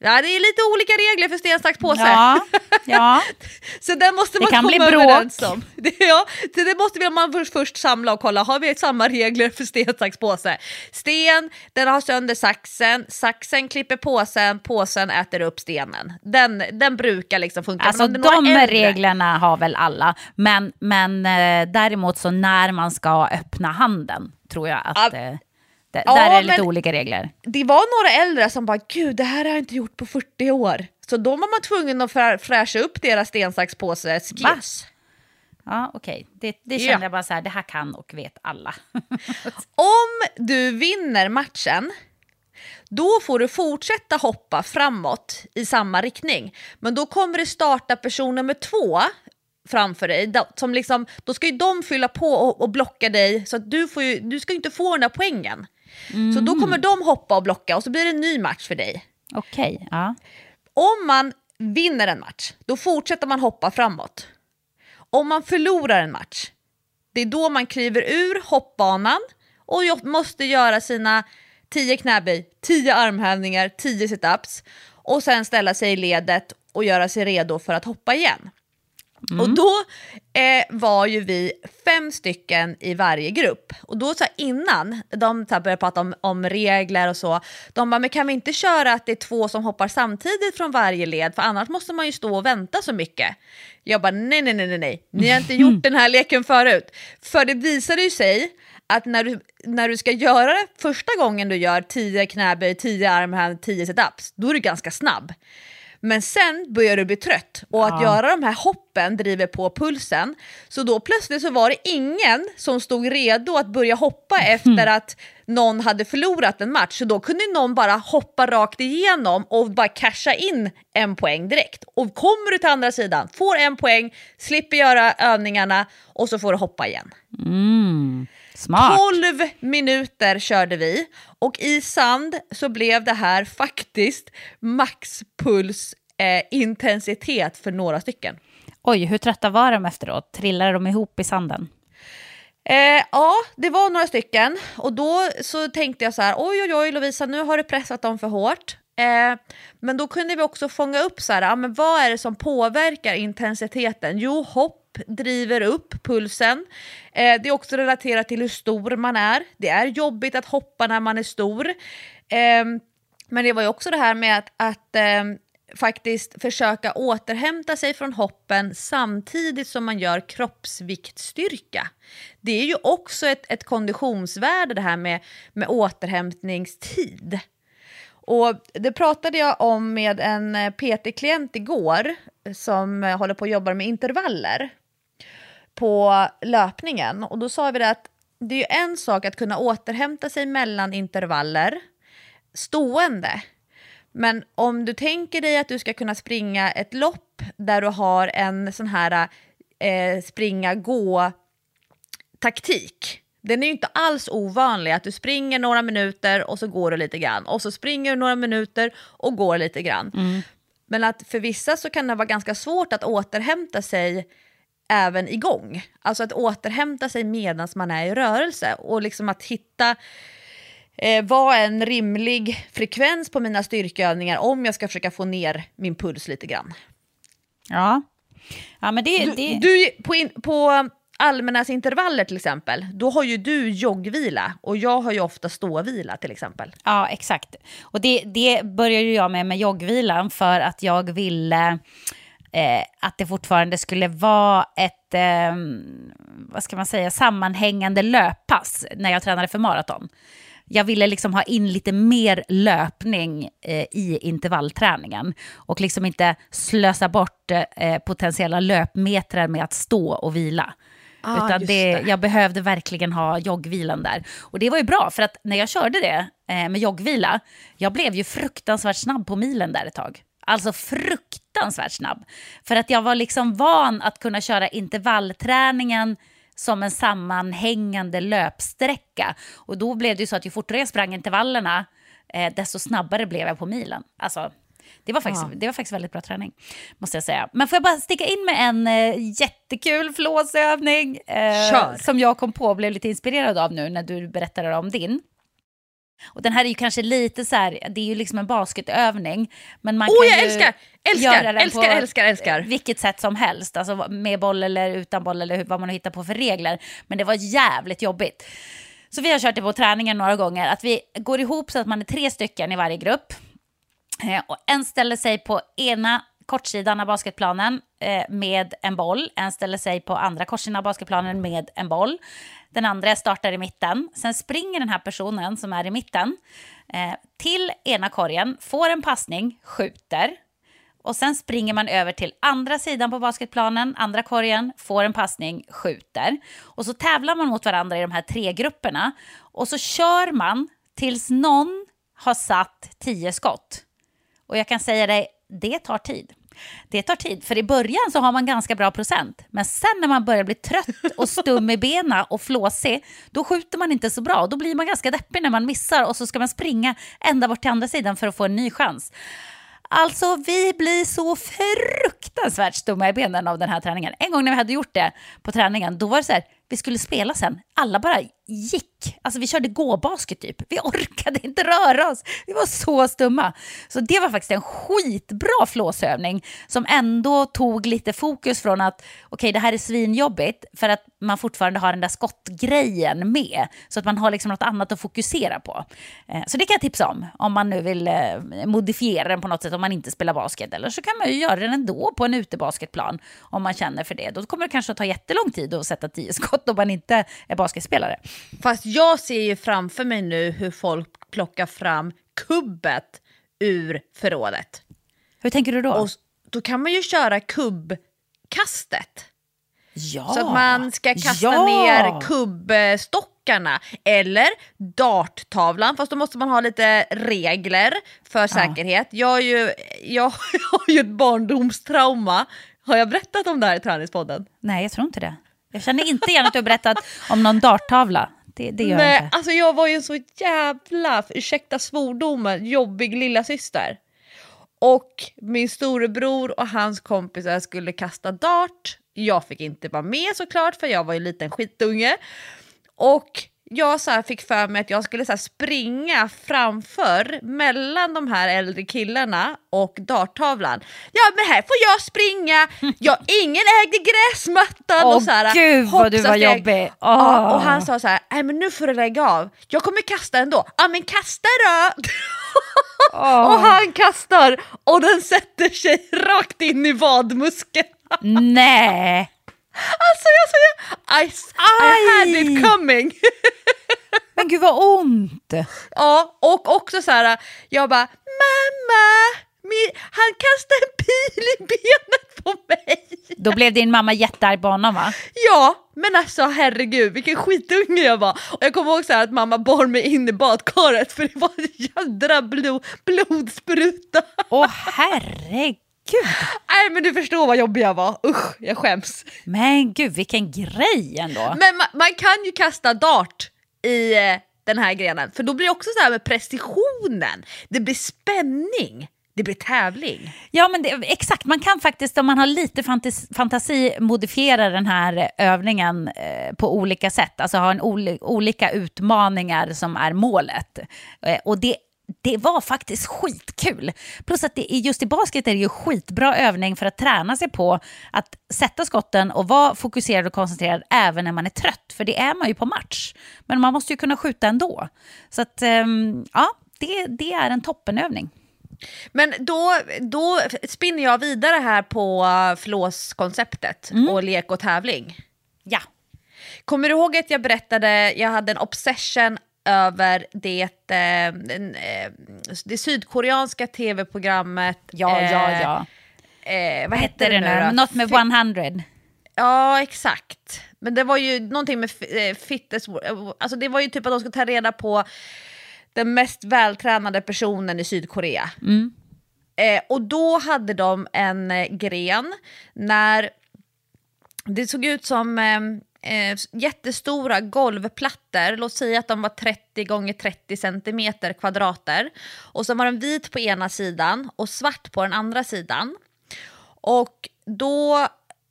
Ja, det är lite olika regler för sten, sax, påse. Ja, ja. <laughs> Så där måste Det man kan komma bli bråk. överens om. <laughs> Det, ja, så det måste man först, först samla och kolla, har vi samma regler för sten, sax, påse? Sten, den har sönder saxen, saxen klipper påsen, påsen äter upp stenen. Den, den brukar liksom funka. Alltså det de äldre- reglerna har väl alla. Men, men eh, däremot så när man ska öppna handen tror jag att Ja. eh, d- Ja, där är det lite olika regler. Det var några äldre som bara, gud det här har jag inte gjort på 40 år. Så då var man tvungen att frä- fräscha upp deras sten, sax, påse skiss. Ja, okej. Det, det Ja. känner jag bara så här, det här kan och vet alla. <laughs> Om du vinner matchen, då får du fortsätta hoppa framåt i samma riktning. Men då kommer det starta person nummer två framför dig. Som liksom, då ska ju de fylla på och, och blocka dig, så att du, får ju, du ska inte få den där poängen. Så då kommer de hoppa och blocka och så blir det en ny match för dig. Okej, ja. Om man vinner en match, då fortsätter man hoppa framåt. Om man förlorar en match, det är då man kliver ur hoppbanan och måste göra sina 10 knäböj, 10 armhävningar, 10 situps och sen ställa sig i ledet och göra sig redo för att hoppa igen. Och då eh, var ju vi fem stycken i varje grupp. Och då så här, innan de så här, började prata om, om regler och så, de bara, men kan vi inte köra att det är två som hoppar samtidigt från varje led, för annars måste man ju stå och vänta så mycket. Jag bara, nej, nej, nej, nej, nej, ni har inte gjort <laughs> den här leken förut. För det visade ju sig att när du, när du ska göra det första gången du gör 10 knäböj, 10 armhävningar, 10 situps, då är du ganska snabb. Men sen börjar du bli trött och att göra de här hoppen driver på pulsen. Så då plötsligt så var det ingen som stod redo att börja hoppa <laughs> efter att någon hade förlorat en match. Så då kunde någon bara hoppa rakt igenom och bara casha in en poäng direkt. Och kommer du till andra sidan, får en poäng, slipper göra övningarna och så får du hoppa igen. Mm, smart. 12 minuter körde vi och i sand så blev det här faktiskt maxpuls eh, intensitet för några stycken. Oj, hur trötta var de efteråt? Trillade de ihop i sanden? Eh, ja, det var några stycken och då så tänkte jag så här, oj oj oj Lovisa, nu har du pressat dem för hårt. Eh, men då kunde vi också fånga upp så här, ja, men vad är det som påverkar intensiteten? Jo, hopp driver upp pulsen. Eh, det är också relaterat till hur stor man är. Det är jobbigt att hoppa när man är stor. Eh, men det var ju också det här med att, att eh, faktiskt försöka återhämta sig från hoppen samtidigt som man gör kroppsviktstyrka. Det är ju också ett, ett konditionsvärde det här med, med återhämtningstid. Och det pratade jag om med en eh, PT-klient igår som eh, håller på att jobba med intervaller på löpningen. Och då sa vi det att det är ju en sak att kunna återhämta sig mellan intervaller stående. Men om du tänker dig att du ska kunna springa ett lopp där du har en sån här eh, springa-gå-taktik. Den är ju inte alls ovanlig att du springer några minuter och så går du lite grann och så springer du några minuter och går lite grann. Men att för vissa så kan det vara ganska svårt att återhämta sig även igång. Alltså att återhämta sig medan man är i rörelse och liksom att hitta eh, vad är en rimlig frekvens på mina styrkeövningar om jag ska försöka få ner min puls lite grann. Ja. Ja, men det... Du, det... du, på, in, på Almenäs intervaller till exempel, då har ju du joggvila och jag har ju ofta ståvila till exempel. Ja, exakt. Och det, det började jag med med joggvilan för att jag ville eh, att det fortfarande skulle vara ett, eh, vad ska man säga, sammanhängande löppass när jag tränade för maraton. Jag ville liksom ha in lite mer löpning eh, i intervallträningen och liksom inte slösa bort eh, potentiella löpmetrar med att stå och vila. Ah, Utan det, det. jag behövde verkligen ha joggvilan där. Och det var ju bra, för att när jag körde det eh, med joggvila, jag blev ju fruktansvärt snabb på milen där ett tag. Alltså fruktansvärt snabb. För att jag var liksom van att kunna köra intervallträningen som en sammanhängande löpsträcka. Och då blev det ju så att ju fortare jag sprang intervallerna, eh, desto snabbare blev jag på milen. Alltså, det var, faktiskt, det var faktiskt väldigt bra träning, måste jag säga. Men får jag bara sticka in med en eh, jättekul flåsövning eh, som jag kom på och blev lite inspirerad av nu när du berättade om din. Och den här är ju kanske lite så här, det är ju liksom en basketövning. Men man Oh, kan jag ju älskar, älskar, göra den älskar, på älskar, älskar. vilket sätt som helst. Alltså med boll eller utan boll eller hur- vad man hittar på för regler. Men det var jävligt jobbigt. Så vi har kört det på träningen några gånger, att vi går ihop så att man är tre stycken i varje grupp. Eh, och en ställer sig på ena kortsidan av basketplanen eh, med en boll. En ställer sig på andra kortsidan av basketplanen med en boll. Den andra startar i mitten. Sen springer den här personen som är i mitten eh, till ena korgen, får en passning, skjuter. Och sen springer man över till andra sidan på basketplanen, andra korgen, får en passning, skjuter. Och så tävlar man mot varandra i de här tre grupperna. Och så kör man tills någon har satt tio skott. Och jag kan säga dig, det tar tid. Det tar tid, för i början så har man ganska bra procent. Men sen när man börjar bli trött och stum i benen och flåsig, då skjuter man inte så bra. Då blir man ganska deppig när man missar och så ska man springa ända bort till andra sidan för att få en ny chans. Alltså, vi blir så fruktansvärt stumma i benen av den här träningen. En gång när vi hade gjort det på träningen, då var det så här, vi skulle spela sen. Alla bara gick. Alltså vi körde gåbasket typ. Vi <laughs> orkade inte röra oss. Vi var så stumma. Så det var faktiskt en skitbra flåsövning som ändå tog lite fokus från att okej, det här är svinjobbigt för att man fortfarande har den där skottgrejen med. Så att man har liksom något annat att fokusera på. Eh, så det kan jag tipsa om, om man nu vill eh, modifiera den på något sätt om man inte spelar basket. Eller så kan man ju göra den ändå på en utebasketplan om man känner för det. Då kommer det kanske att ta jättelång tid att sätta tio skott om man inte är basketspelare. Fast jag ser ju framför mig nu hur folk plockar fram kubbet ur förrådet. Hur tänker du då? Och då kan man ju köra kubbkastet. ja. Så att man ska kasta ja. ner kubbstockarna. Eller darttavlan, fast då måste man ha lite regler för säkerhet. Jag, har ju, jag <laughs> har ju ett barndomstrauma. Har jag berättat om det här i träningspodden? Nej, jag tror inte det. Jag känner inte igen att du har berättat om någon darttavla. Det, det gör jag Nej, inte. alltså jag var ju så jävla, ursäkta svordomen, jobbig lilla syster. Och min storebror och hans kompisar skulle kasta dart. Jag fick inte vara med såklart för jag var ju en liten skitunge. Och jag så fick för mig att jag skulle så springa framför mellan de här äldre killarna och darttavlan. Ja men här får jag springa, jag, ingen ägde gräsmattan. Åh, och så här, gud, vad du var jobbig. Ja, Åh. och han sa så här, nej men nu får du lägga av, jag kommer kasta ändå. Ja men kasta då! och han kastar och den sätter sig <laughs> rakt in i vadmuskeln. Nej! Alltså jag säger, I, I had it coming. <laughs> Men gud vad ont! ja, och också så här, jag bara, mamma, han kastade en pil i benet på mig. Då blev din mamma jättearg på honom va? Ja, men alltså herregud vilken skitunge jag var. Och jag kommer ihåg så att mamma bar mig in i badkaret för det var en jädra blod, blodspruta. Åh herregud! Nej men du förstår vad jobbig jag var, usch jag skäms. Men gud vilken grej ändå. Men man, man kan ju kasta dart i eh, den här grenen för då blir det också så här med precisionen, det blir spänning, det blir tävling. Ja, men det, exakt. Man kan faktiskt, om man har lite fantasi, fantasi modifiera den här övningen eh, på olika sätt. Alltså ha en oli, olika utmaningar som är målet. Eh, och det, det var faktiskt skitkul. Plus att det, just i basket är det ju skitbra övning för att träna sig på att sätta skotten och vara fokuserad och koncentrerad även när man är trött. För det är man ju på match. Men man måste ju kunna skjuta ändå. Så att, ehm, ja, det, det är en toppenövning. Men då, då spinner jag vidare här på uh, flåskonceptet och lek och tävling. Ja. Kommer du ihåg att jag berättade, jag hade en obsession över det, eh, eh, det sydkoreanska tv-programmet. Ja, eh, ja, ja. Eh, vad Vad hette det nu då? Något med Fi- 100. Ja, exakt. Men det var ju någonting med eh, fitness, alltså det var ju typ att de skulle ta reda på den mest vältränade personen i Sydkorea. Eh, och då hade de en eh, gren när det såg ut som eh, eh, jättestora golvplattor, låt säga att de var 30 gånger 30 centimeter kvadrater. Och så var den vit på ena sidan och svart på den andra sidan. Och då,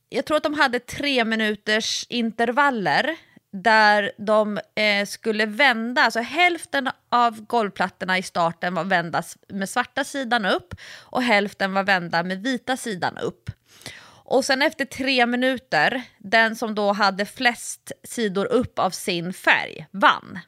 jag tror att de hade tre minuters intervaller där de eh, skulle vända, alltså hälften av golvplattorna i starten var vända med svarta sidan upp och hälften var vända med vita sidan upp. Och sen efter tre minuter, den som då hade flest sidor upp av sin färg vann.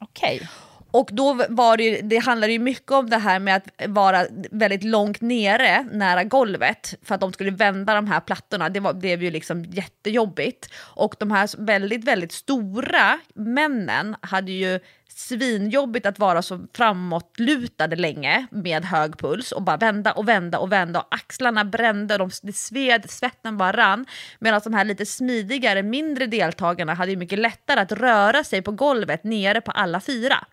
Okej. Okay. Och då var det, det handlade ju mycket om det här med att vara väldigt långt nere nära golvet för att de skulle vända de här plattorna. Det var, blev ju liksom jättejobbigt. Och de här väldigt, väldigt stora männen hade ju svinjobbigt att vara så framåtlutade länge med hög puls och bara vända och vända och vända och axlarna brände, de, det sved, svetten bara rann. Medan de här lite smidigare, mindre deltagarna hade ju mycket lättare att röra sig på golvet nere på alla fyra.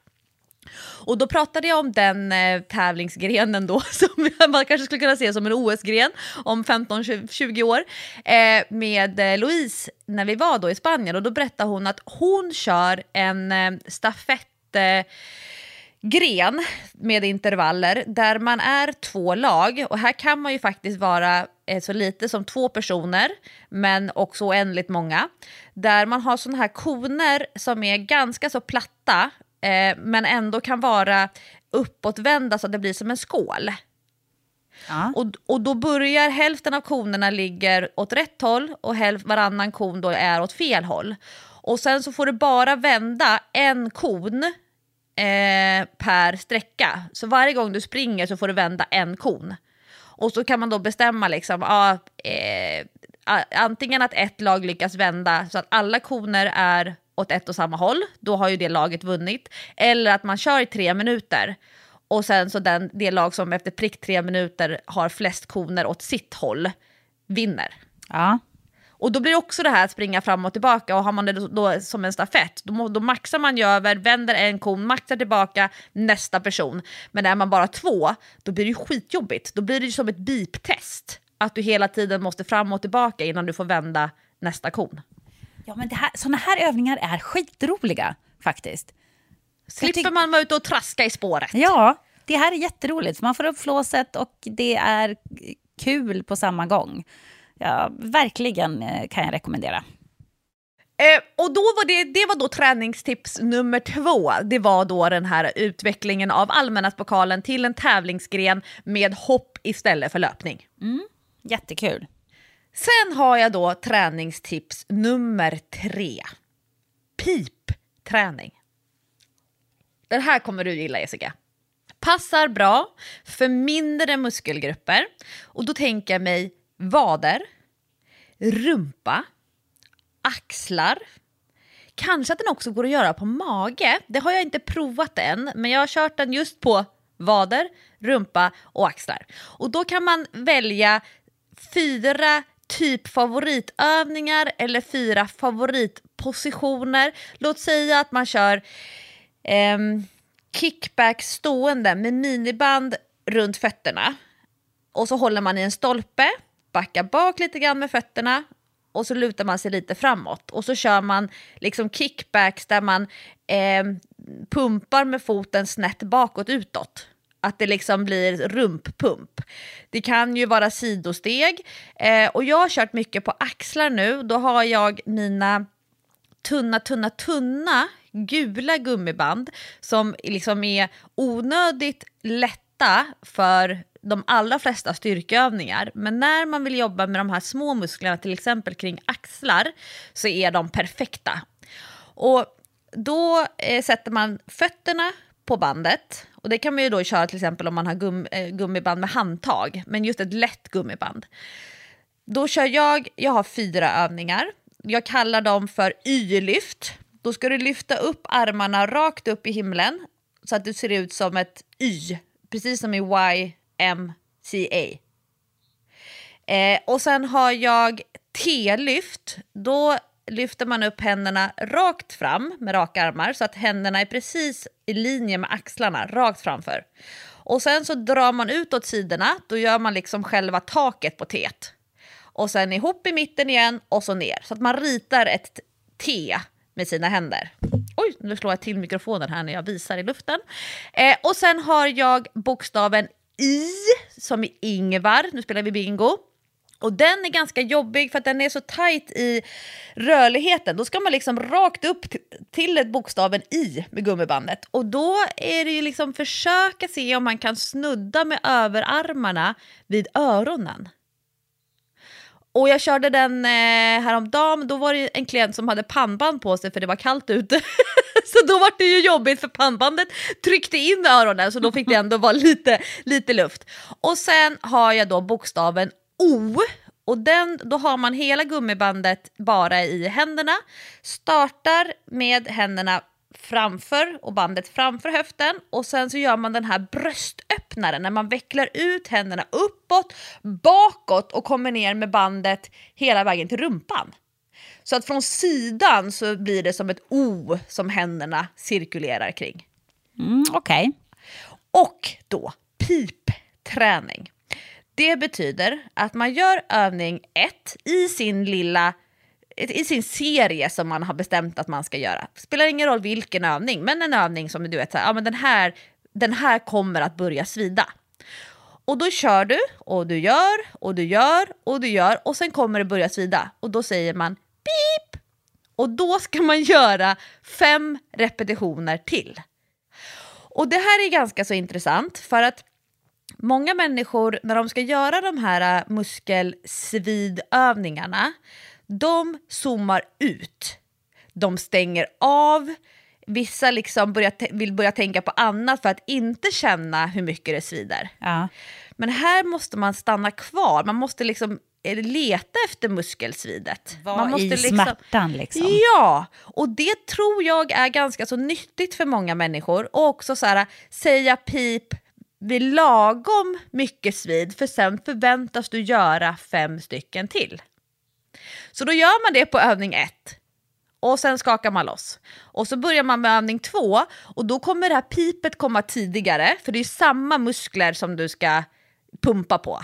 Och då pratade jag om den eh, tävlingsgrenen då, <laughs> som man kanske skulle kunna se som en OS-gren om 15-20 år, eh, med eh, Louise när vi var då i Spanien. Och då berättade hon att hon kör en eh, stafettgren eh, med intervaller där man är två lag och här kan man ju faktiskt vara eh, så lite som två personer men också oändligt många. Där man har sådana här koner som är ganska så platta eh, men ändå kan vara uppåtvända så att det blir som en skål. Ja. Och, och då börjar hälften av konerna ligger åt rätt håll och hälf, varannan kon då är åt fel håll. Och sen så får du bara vända en kon eh, per sträcka. Så varje gång du springer så får du vända en kon. Och så kan man då bestämma liksom, ah, eh, antingen att ett lag lyckas vända så att alla koner är åt ett och samma håll, då har ju det laget vunnit. Eller att man kör i tre minuter och sen så den, det lag som efter prick tre minuter har flest koner åt sitt håll vinner. Ja. Och då blir det också det här att springa fram och tillbaka och har man det då, då som en stafett, då, då maxar man ju över, vänder en kon, maxar tillbaka nästa person. Men är man bara två, då blir det ju skitjobbigt. Då blir det ju som ett beep-test. Att du hela tiden måste fram och tillbaka innan du får vända nästa kon. Ja, men här, såna här övningar är skitroliga faktiskt. Slipper man vara ute och traska i spåret. Ja, det här är jätteroligt. Man får upp flåset och det är kul på samma gång. Ja, verkligen eh, kan jag rekommendera. Eh, och då var det, det var då träningstips nummer två. Det var då den här utvecklingen av allmänhetspokalen till en tävlingsgren med hopp istället för löpning. Mm, jättekul. Sen har jag då träningstips nummer tre. Pipträning. Den här kommer du gilla Jessica. Passar bra för mindre muskelgrupper. Och då tänker jag mig vader, rumpa, axlar. Kanske att den också går att göra på mage. Det har jag inte provat än, men jag har kört den just på vader, rumpa och axlar. Och då kan man välja fyra typ favoritövningar eller fyra favoritpositioner. Låt säga att man kör eh, kickback stående med miniband runt fötterna. Och så håller man i en stolpe, backar bak lite grann med fötterna och så lutar man sig lite framåt. Och så kör man liksom kickbacks där man eh, pumpar med foten snett bakåt utåt. Att det liksom blir rumppump. Det kan ju vara sidosteg. Eh, och jag har kört mycket på axlar nu. Då har jag mina tunna, tunna, tunna gula gummiband som liksom är onödigt lätta för de allra flesta styrkeövningar. Men när man vill jobba med de här små musklerna, till exempel kring axlar, så är de perfekta. Och då eh, sätter man fötterna på bandet. Och det kan man ju då köra till exempel om man har gum, eh, gummiband med handtag, men just ett lätt gummiband. Då kör jag, jag har fyra övningar. Jag kallar dem för Y-lyft. Då ska du lyfta upp armarna rakt upp i himlen så att du ser ut som ett Y, precis som i YMCA. Eh, och sen har jag T-lyft. Då lyfter man upp händerna rakt fram med raka armar så att händerna är precis i linje med axlarna, rakt framför. Och sen så drar man ut åt sidorna, då gör man liksom själva taket på T. Och sen ihop i mitten igen och så ner. Så att man ritar ett T med sina händer. Oj, nu slår jag till mikrofonen här när jag visar i luften. Eh, och sen har jag bokstaven I som i Ingvar, nu spelar vi bingo. Och den är ganska jobbig för att den är så tajt i rörligheten. Då ska man liksom rakt upp till bokstaven i med gummibandet. Och då är det ju liksom försöka se om man kan snudda med överarmarna vid öronen. Och jag körde den eh, häromdagen, då var det en klient som hade pannband på sig för det var kallt ute. <laughs> så då var det ju jobbigt för pannbandet tryckte in öronen så då fick det ändå vara lite, lite luft. Och sen har jag då bokstaven O och den, då har man hela gummibandet bara i händerna. Startar med händerna framför och bandet framför höften och sen så gör man den här bröstöppnaren när man vecklar ut händerna uppåt, bakåt och kommer ner med bandet hela vägen till rumpan. Så att från sidan så blir det som ett O som händerna cirkulerar kring. Mm, Okej. Och då pipträning. Det betyder att man gör övning 1 i sin lilla i sin serie som man har bestämt att man ska göra. Spelar ingen roll vilken övning, men en övning som du vet, så här, ja, men den, här, den här kommer att börja svida. Och då kör du och du gör och du gör och du gör och sen kommer det börja svida och då säger man pip och då ska man <laughs> göra fem repetitioner till. Och det här är ganska så intressant för att många människor när de ska göra de här äh, muskelsvidövningarna, de zoomar ut. De stänger av, vissa liksom börjar vill börja tänka på annat för att inte känna hur mycket det svider. Ja. Men här måste man stanna kvar, man måste liksom eh, leta efter muskelsvidet. Var man måste i smärtan liksom. Ja, och det tror jag är ganska så nyttigt för många människor. Och också så här, säga pip vid lagom mycket svid, för sen förväntas du göra fem stycken till. Så då gör man det på övning ett. Och sen skakar man loss. Och så börjar man med övning två och då kommer det här pipet komma tidigare, för det är samma muskler som du ska pumpa på.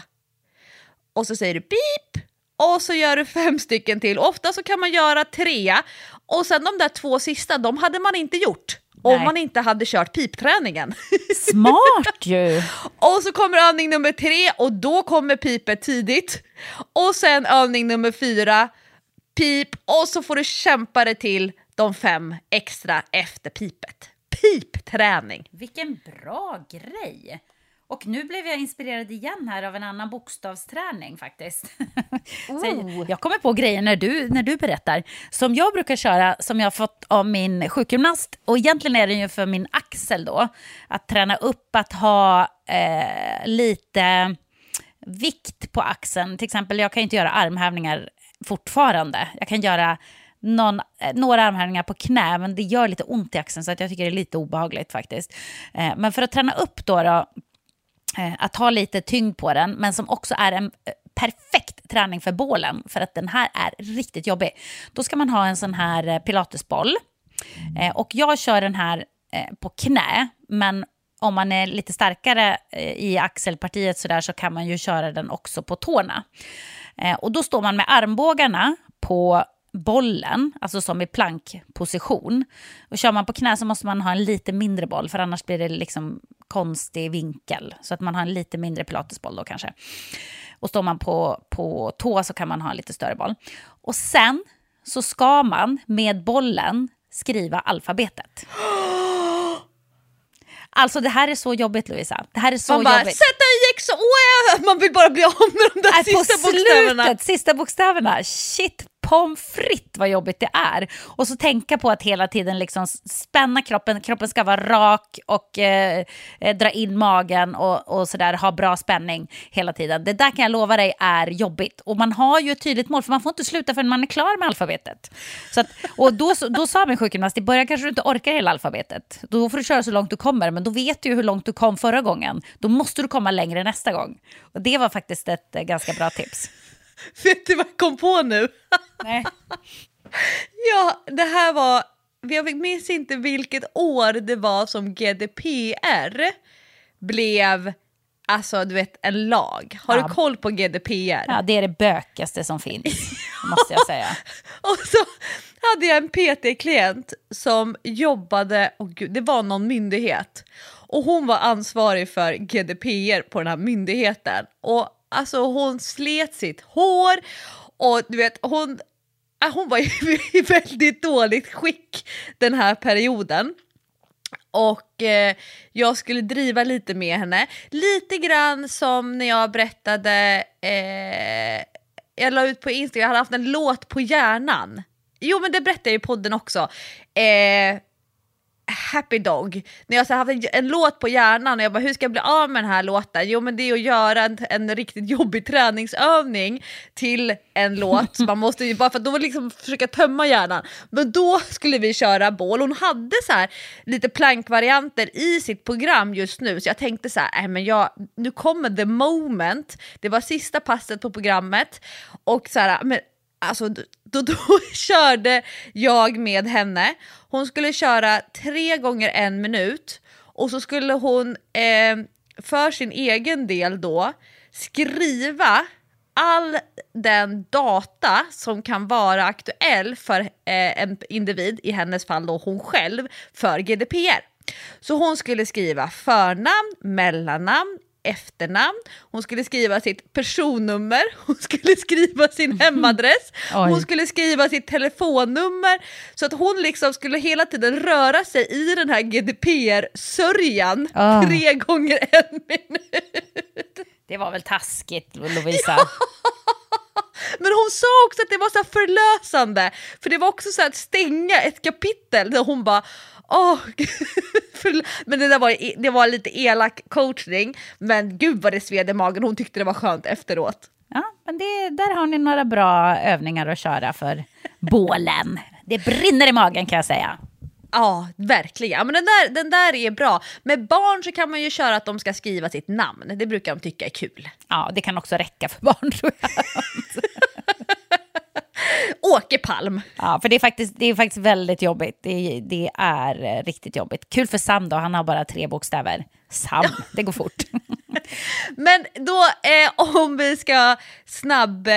Och så säger du pip och så gör du fem stycken till. Ofta så kan man göra tre och sen de där två sista, de hade man inte gjort om Nej. man inte hade kört pipträningen. <laughs> Smart ju! Och så kommer övning nummer tre och då kommer pipet tidigt. Och sen övning nummer fyra, pip och så får du kämpa dig till de fem extra efter pipet. Pipträning. Vilken bra grej! Och nu blev jag inspirerad igen här av en annan bokstavsträning faktiskt. <laughs> Så jag kommer på grejer när du, när du berättar. Som jag brukar köra, som jag har fått av min sjukgymnast. Och egentligen är det ju för min axel då. Att träna upp att ha eh, lite vikt på axeln. Till exempel, jag kan inte göra armhävningar fortfarande. Jag kan göra någon, eh, några armhävningar på knä, men det gör lite ont i axeln så att jag tycker det är lite obehagligt faktiskt. Eh, men för att träna upp då, då att ha lite tyngd på den, men som också är en eh, perfekt träning för bålen, för att den här är riktigt jobbig. Då ska man ha en sån här eh, pilatesboll. Eh, och jag kör den här eh, på knä, men om man är lite starkare eh, i axelpartiet så, där, så kan man ju köra den också på tårna. Eh, och då står man med armbågarna på bollen, alltså som i plankposition. Och kör man på knä så måste man ha en lite mindre boll, för annars blir det liksom konstig vinkel. Så att man har en lite mindre pilatesboll då kanske. Och står man på, på tå så kan man ha en lite större boll. Och sen så ska man med bollen skriva alfabetet. Alltså det här är så jobbigt Lovisa. Det här är så man bara jobbigt. Z, I, X, O, Ä. Man vill bara bli av med de där Nej, sista på bokstäverna. slutet, sista bokstäverna. Shit, pommes frites vad jobbigt det är. Och så tänka på att hela tiden liksom spänna kroppen, kroppen ska vara rak och eh, eh, dra in magen och, och sådär, ha bra spänning hela tiden. Det där kan jag lova dig är jobbigt. Och man har ju ett tydligt mål, för man får inte sluta förrän man är klar med alfabetet. Så att, och då, då sa min sjukgymnast, i början kanske du inte orkar hela alfabetet. Då får du köra så långt du kommer, men då vet du ju hur långt du kom förra gången. Då måste du komma längre nästa gång. Och det var faktiskt ett eh, ganska bra tips. <laughs> Vet du vad jag kom på nu? <laughs> Nej. Ja, det här var... Jag minns inte vilket år det var som GDPR blev alltså, du vet, en lag. Har Ja. du koll på GDPR? Ja, det är det bökigaste som finns, <laughs> måste jag säga. Och så hade jag en PT-klient som jobbade, oh gud, det var någon myndighet. Och hon var ansvarig för GDPR på den här myndigheten. Och alltså hon slet sitt hår och du vet hon, äh, hon var <laughs> i väldigt dåligt skick den här perioden. Och eh, jag skulle driva lite med henne. Lite grann som när jag berättade, eh, jag la ut på Instagram, jag hade haft en låt på hjärnan. Jo men det berättade jag i podden också. Eh, happy dog. När jag så haft en, en, låt på hjärnan och jag bara hur ska jag bli av med den här låten? Jo men det är att göra en, en riktigt jobbig träningsövning till en låt. Så man måste ju bara för att då liksom försöka tömma hjärnan. Men då skulle vi köra bål. Hon hade så här lite plankvarianter i sitt program just nu så jag tänkte så här, äh, men jag, nu kommer the moment. Det var sista passet på programmet och så här, men alltså <laughs> då, då, <laughs> körde jag med henne. Hon skulle köra tre gånger en minut och så skulle hon eh, för sin egen del då skriva all den data som kan vara aktuell för eh, en individ, i hennes fall då hon själv, för GDPR. Så hon skulle skriva förnamn, mellannamn, efternamn, hon skulle skriva sitt personnummer, <laughs> hon skulle skriva sin hemadress, <laughs> hon skulle skriva sitt telefonnummer. Så att hon liksom skulle hela tiden röra sig i den här GDPR-sörjan oh. tre gånger en <laughs> minut. Det var väl taskigt Lovisa? Ja. Men hon sa också att det var så förlösande, för det var också så att stänga ett kapitel där hon bara Åh, <laughs> men det, där var, det var lite elak coachning, men gud vad det sved i magen. Hon tyckte det var skönt efteråt. Ja, men det, där har ni några bra övningar att köra för bålen. Det brinner i magen kan jag säga. Ja, verkligen. men den, där, den där är bra. Med barn så kan man ju köra att de ska skriva sitt namn. Det brukar de tycka är kul. Ja, det kan också räcka för barn tror jag. <laughs> Åke Palm. Ja, för det är faktiskt, det är faktiskt väldigt jobbigt. Det, det är eh, riktigt jobbigt. Kul för Sam då, han har bara tre bokstäver. Sam, det går fort. <laughs> Men då, eh, om vi ska snabb eh,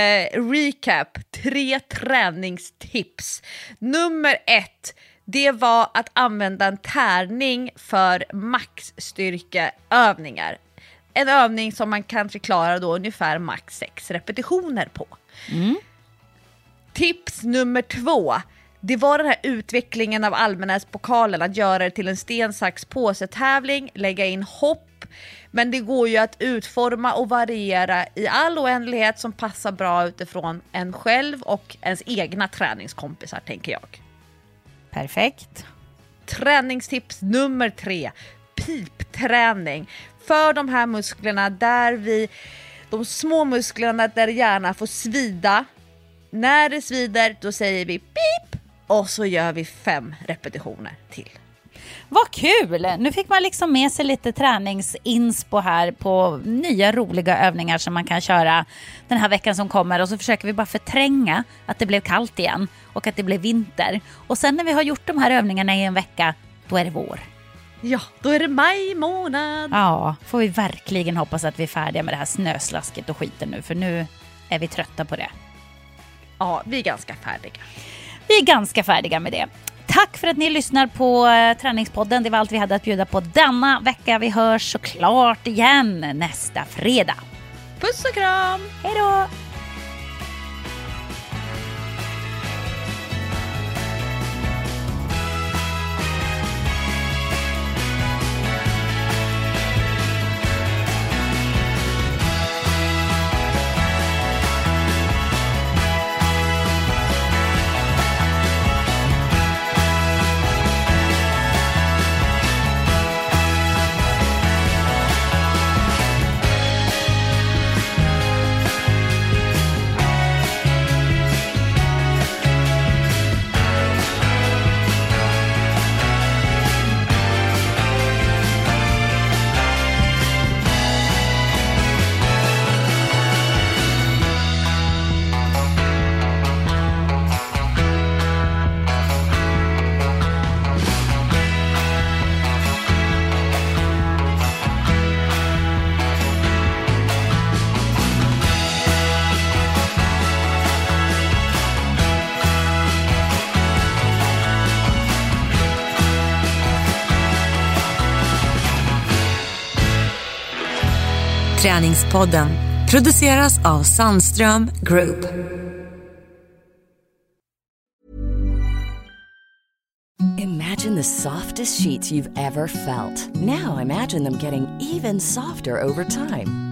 recap, tre träningstips. Nummer ett, det var att använda en tärning för maxstyrkeövningar. En övning som man kanske klarar då ungefär max sex repetitioner på. Mm. Tips nummer två. Det var den här utvecklingen av Almenäspokalen, att göra det till en sten, sax, påse tävling, lägga in hopp. Men det går ju att utforma och variera i all oändlighet som passar bra utifrån en själv och ens egna träningskompisar tänker jag. Perfekt. Träningstips nummer tre. Pipträning. För de här musklerna där vi, de små musklerna där det gärna får svida när det svider då säger vi pip och så gör vi fem repetitioner till. Vad kul! Nu fick man liksom med sig lite träningsinspo här på nya roliga övningar som man kan köra den här veckan som kommer och så försöker vi bara förtränga att det blev kallt igen och att det blev vinter. Och sen när vi har gjort de här övningarna i en vecka, då är det vår. Ja, då är det maj månad. Ja, får vi verkligen hoppas att vi är färdiga med det här snöslasket och skiten nu för nu är vi trötta på det. Ja, vi är ganska färdiga. Vi är ganska färdiga med det. Tack för att ni lyssnar på eh, Träningspodden. Det var allt vi hade att bjuda på denna vecka. Vi hörs såklart igen nästa fredag. Puss och kram! Hej då! Träningspodden Produceras av Sandström Group. Imagine the softest sheets you've ever felt. Now imagine them getting even softer over time.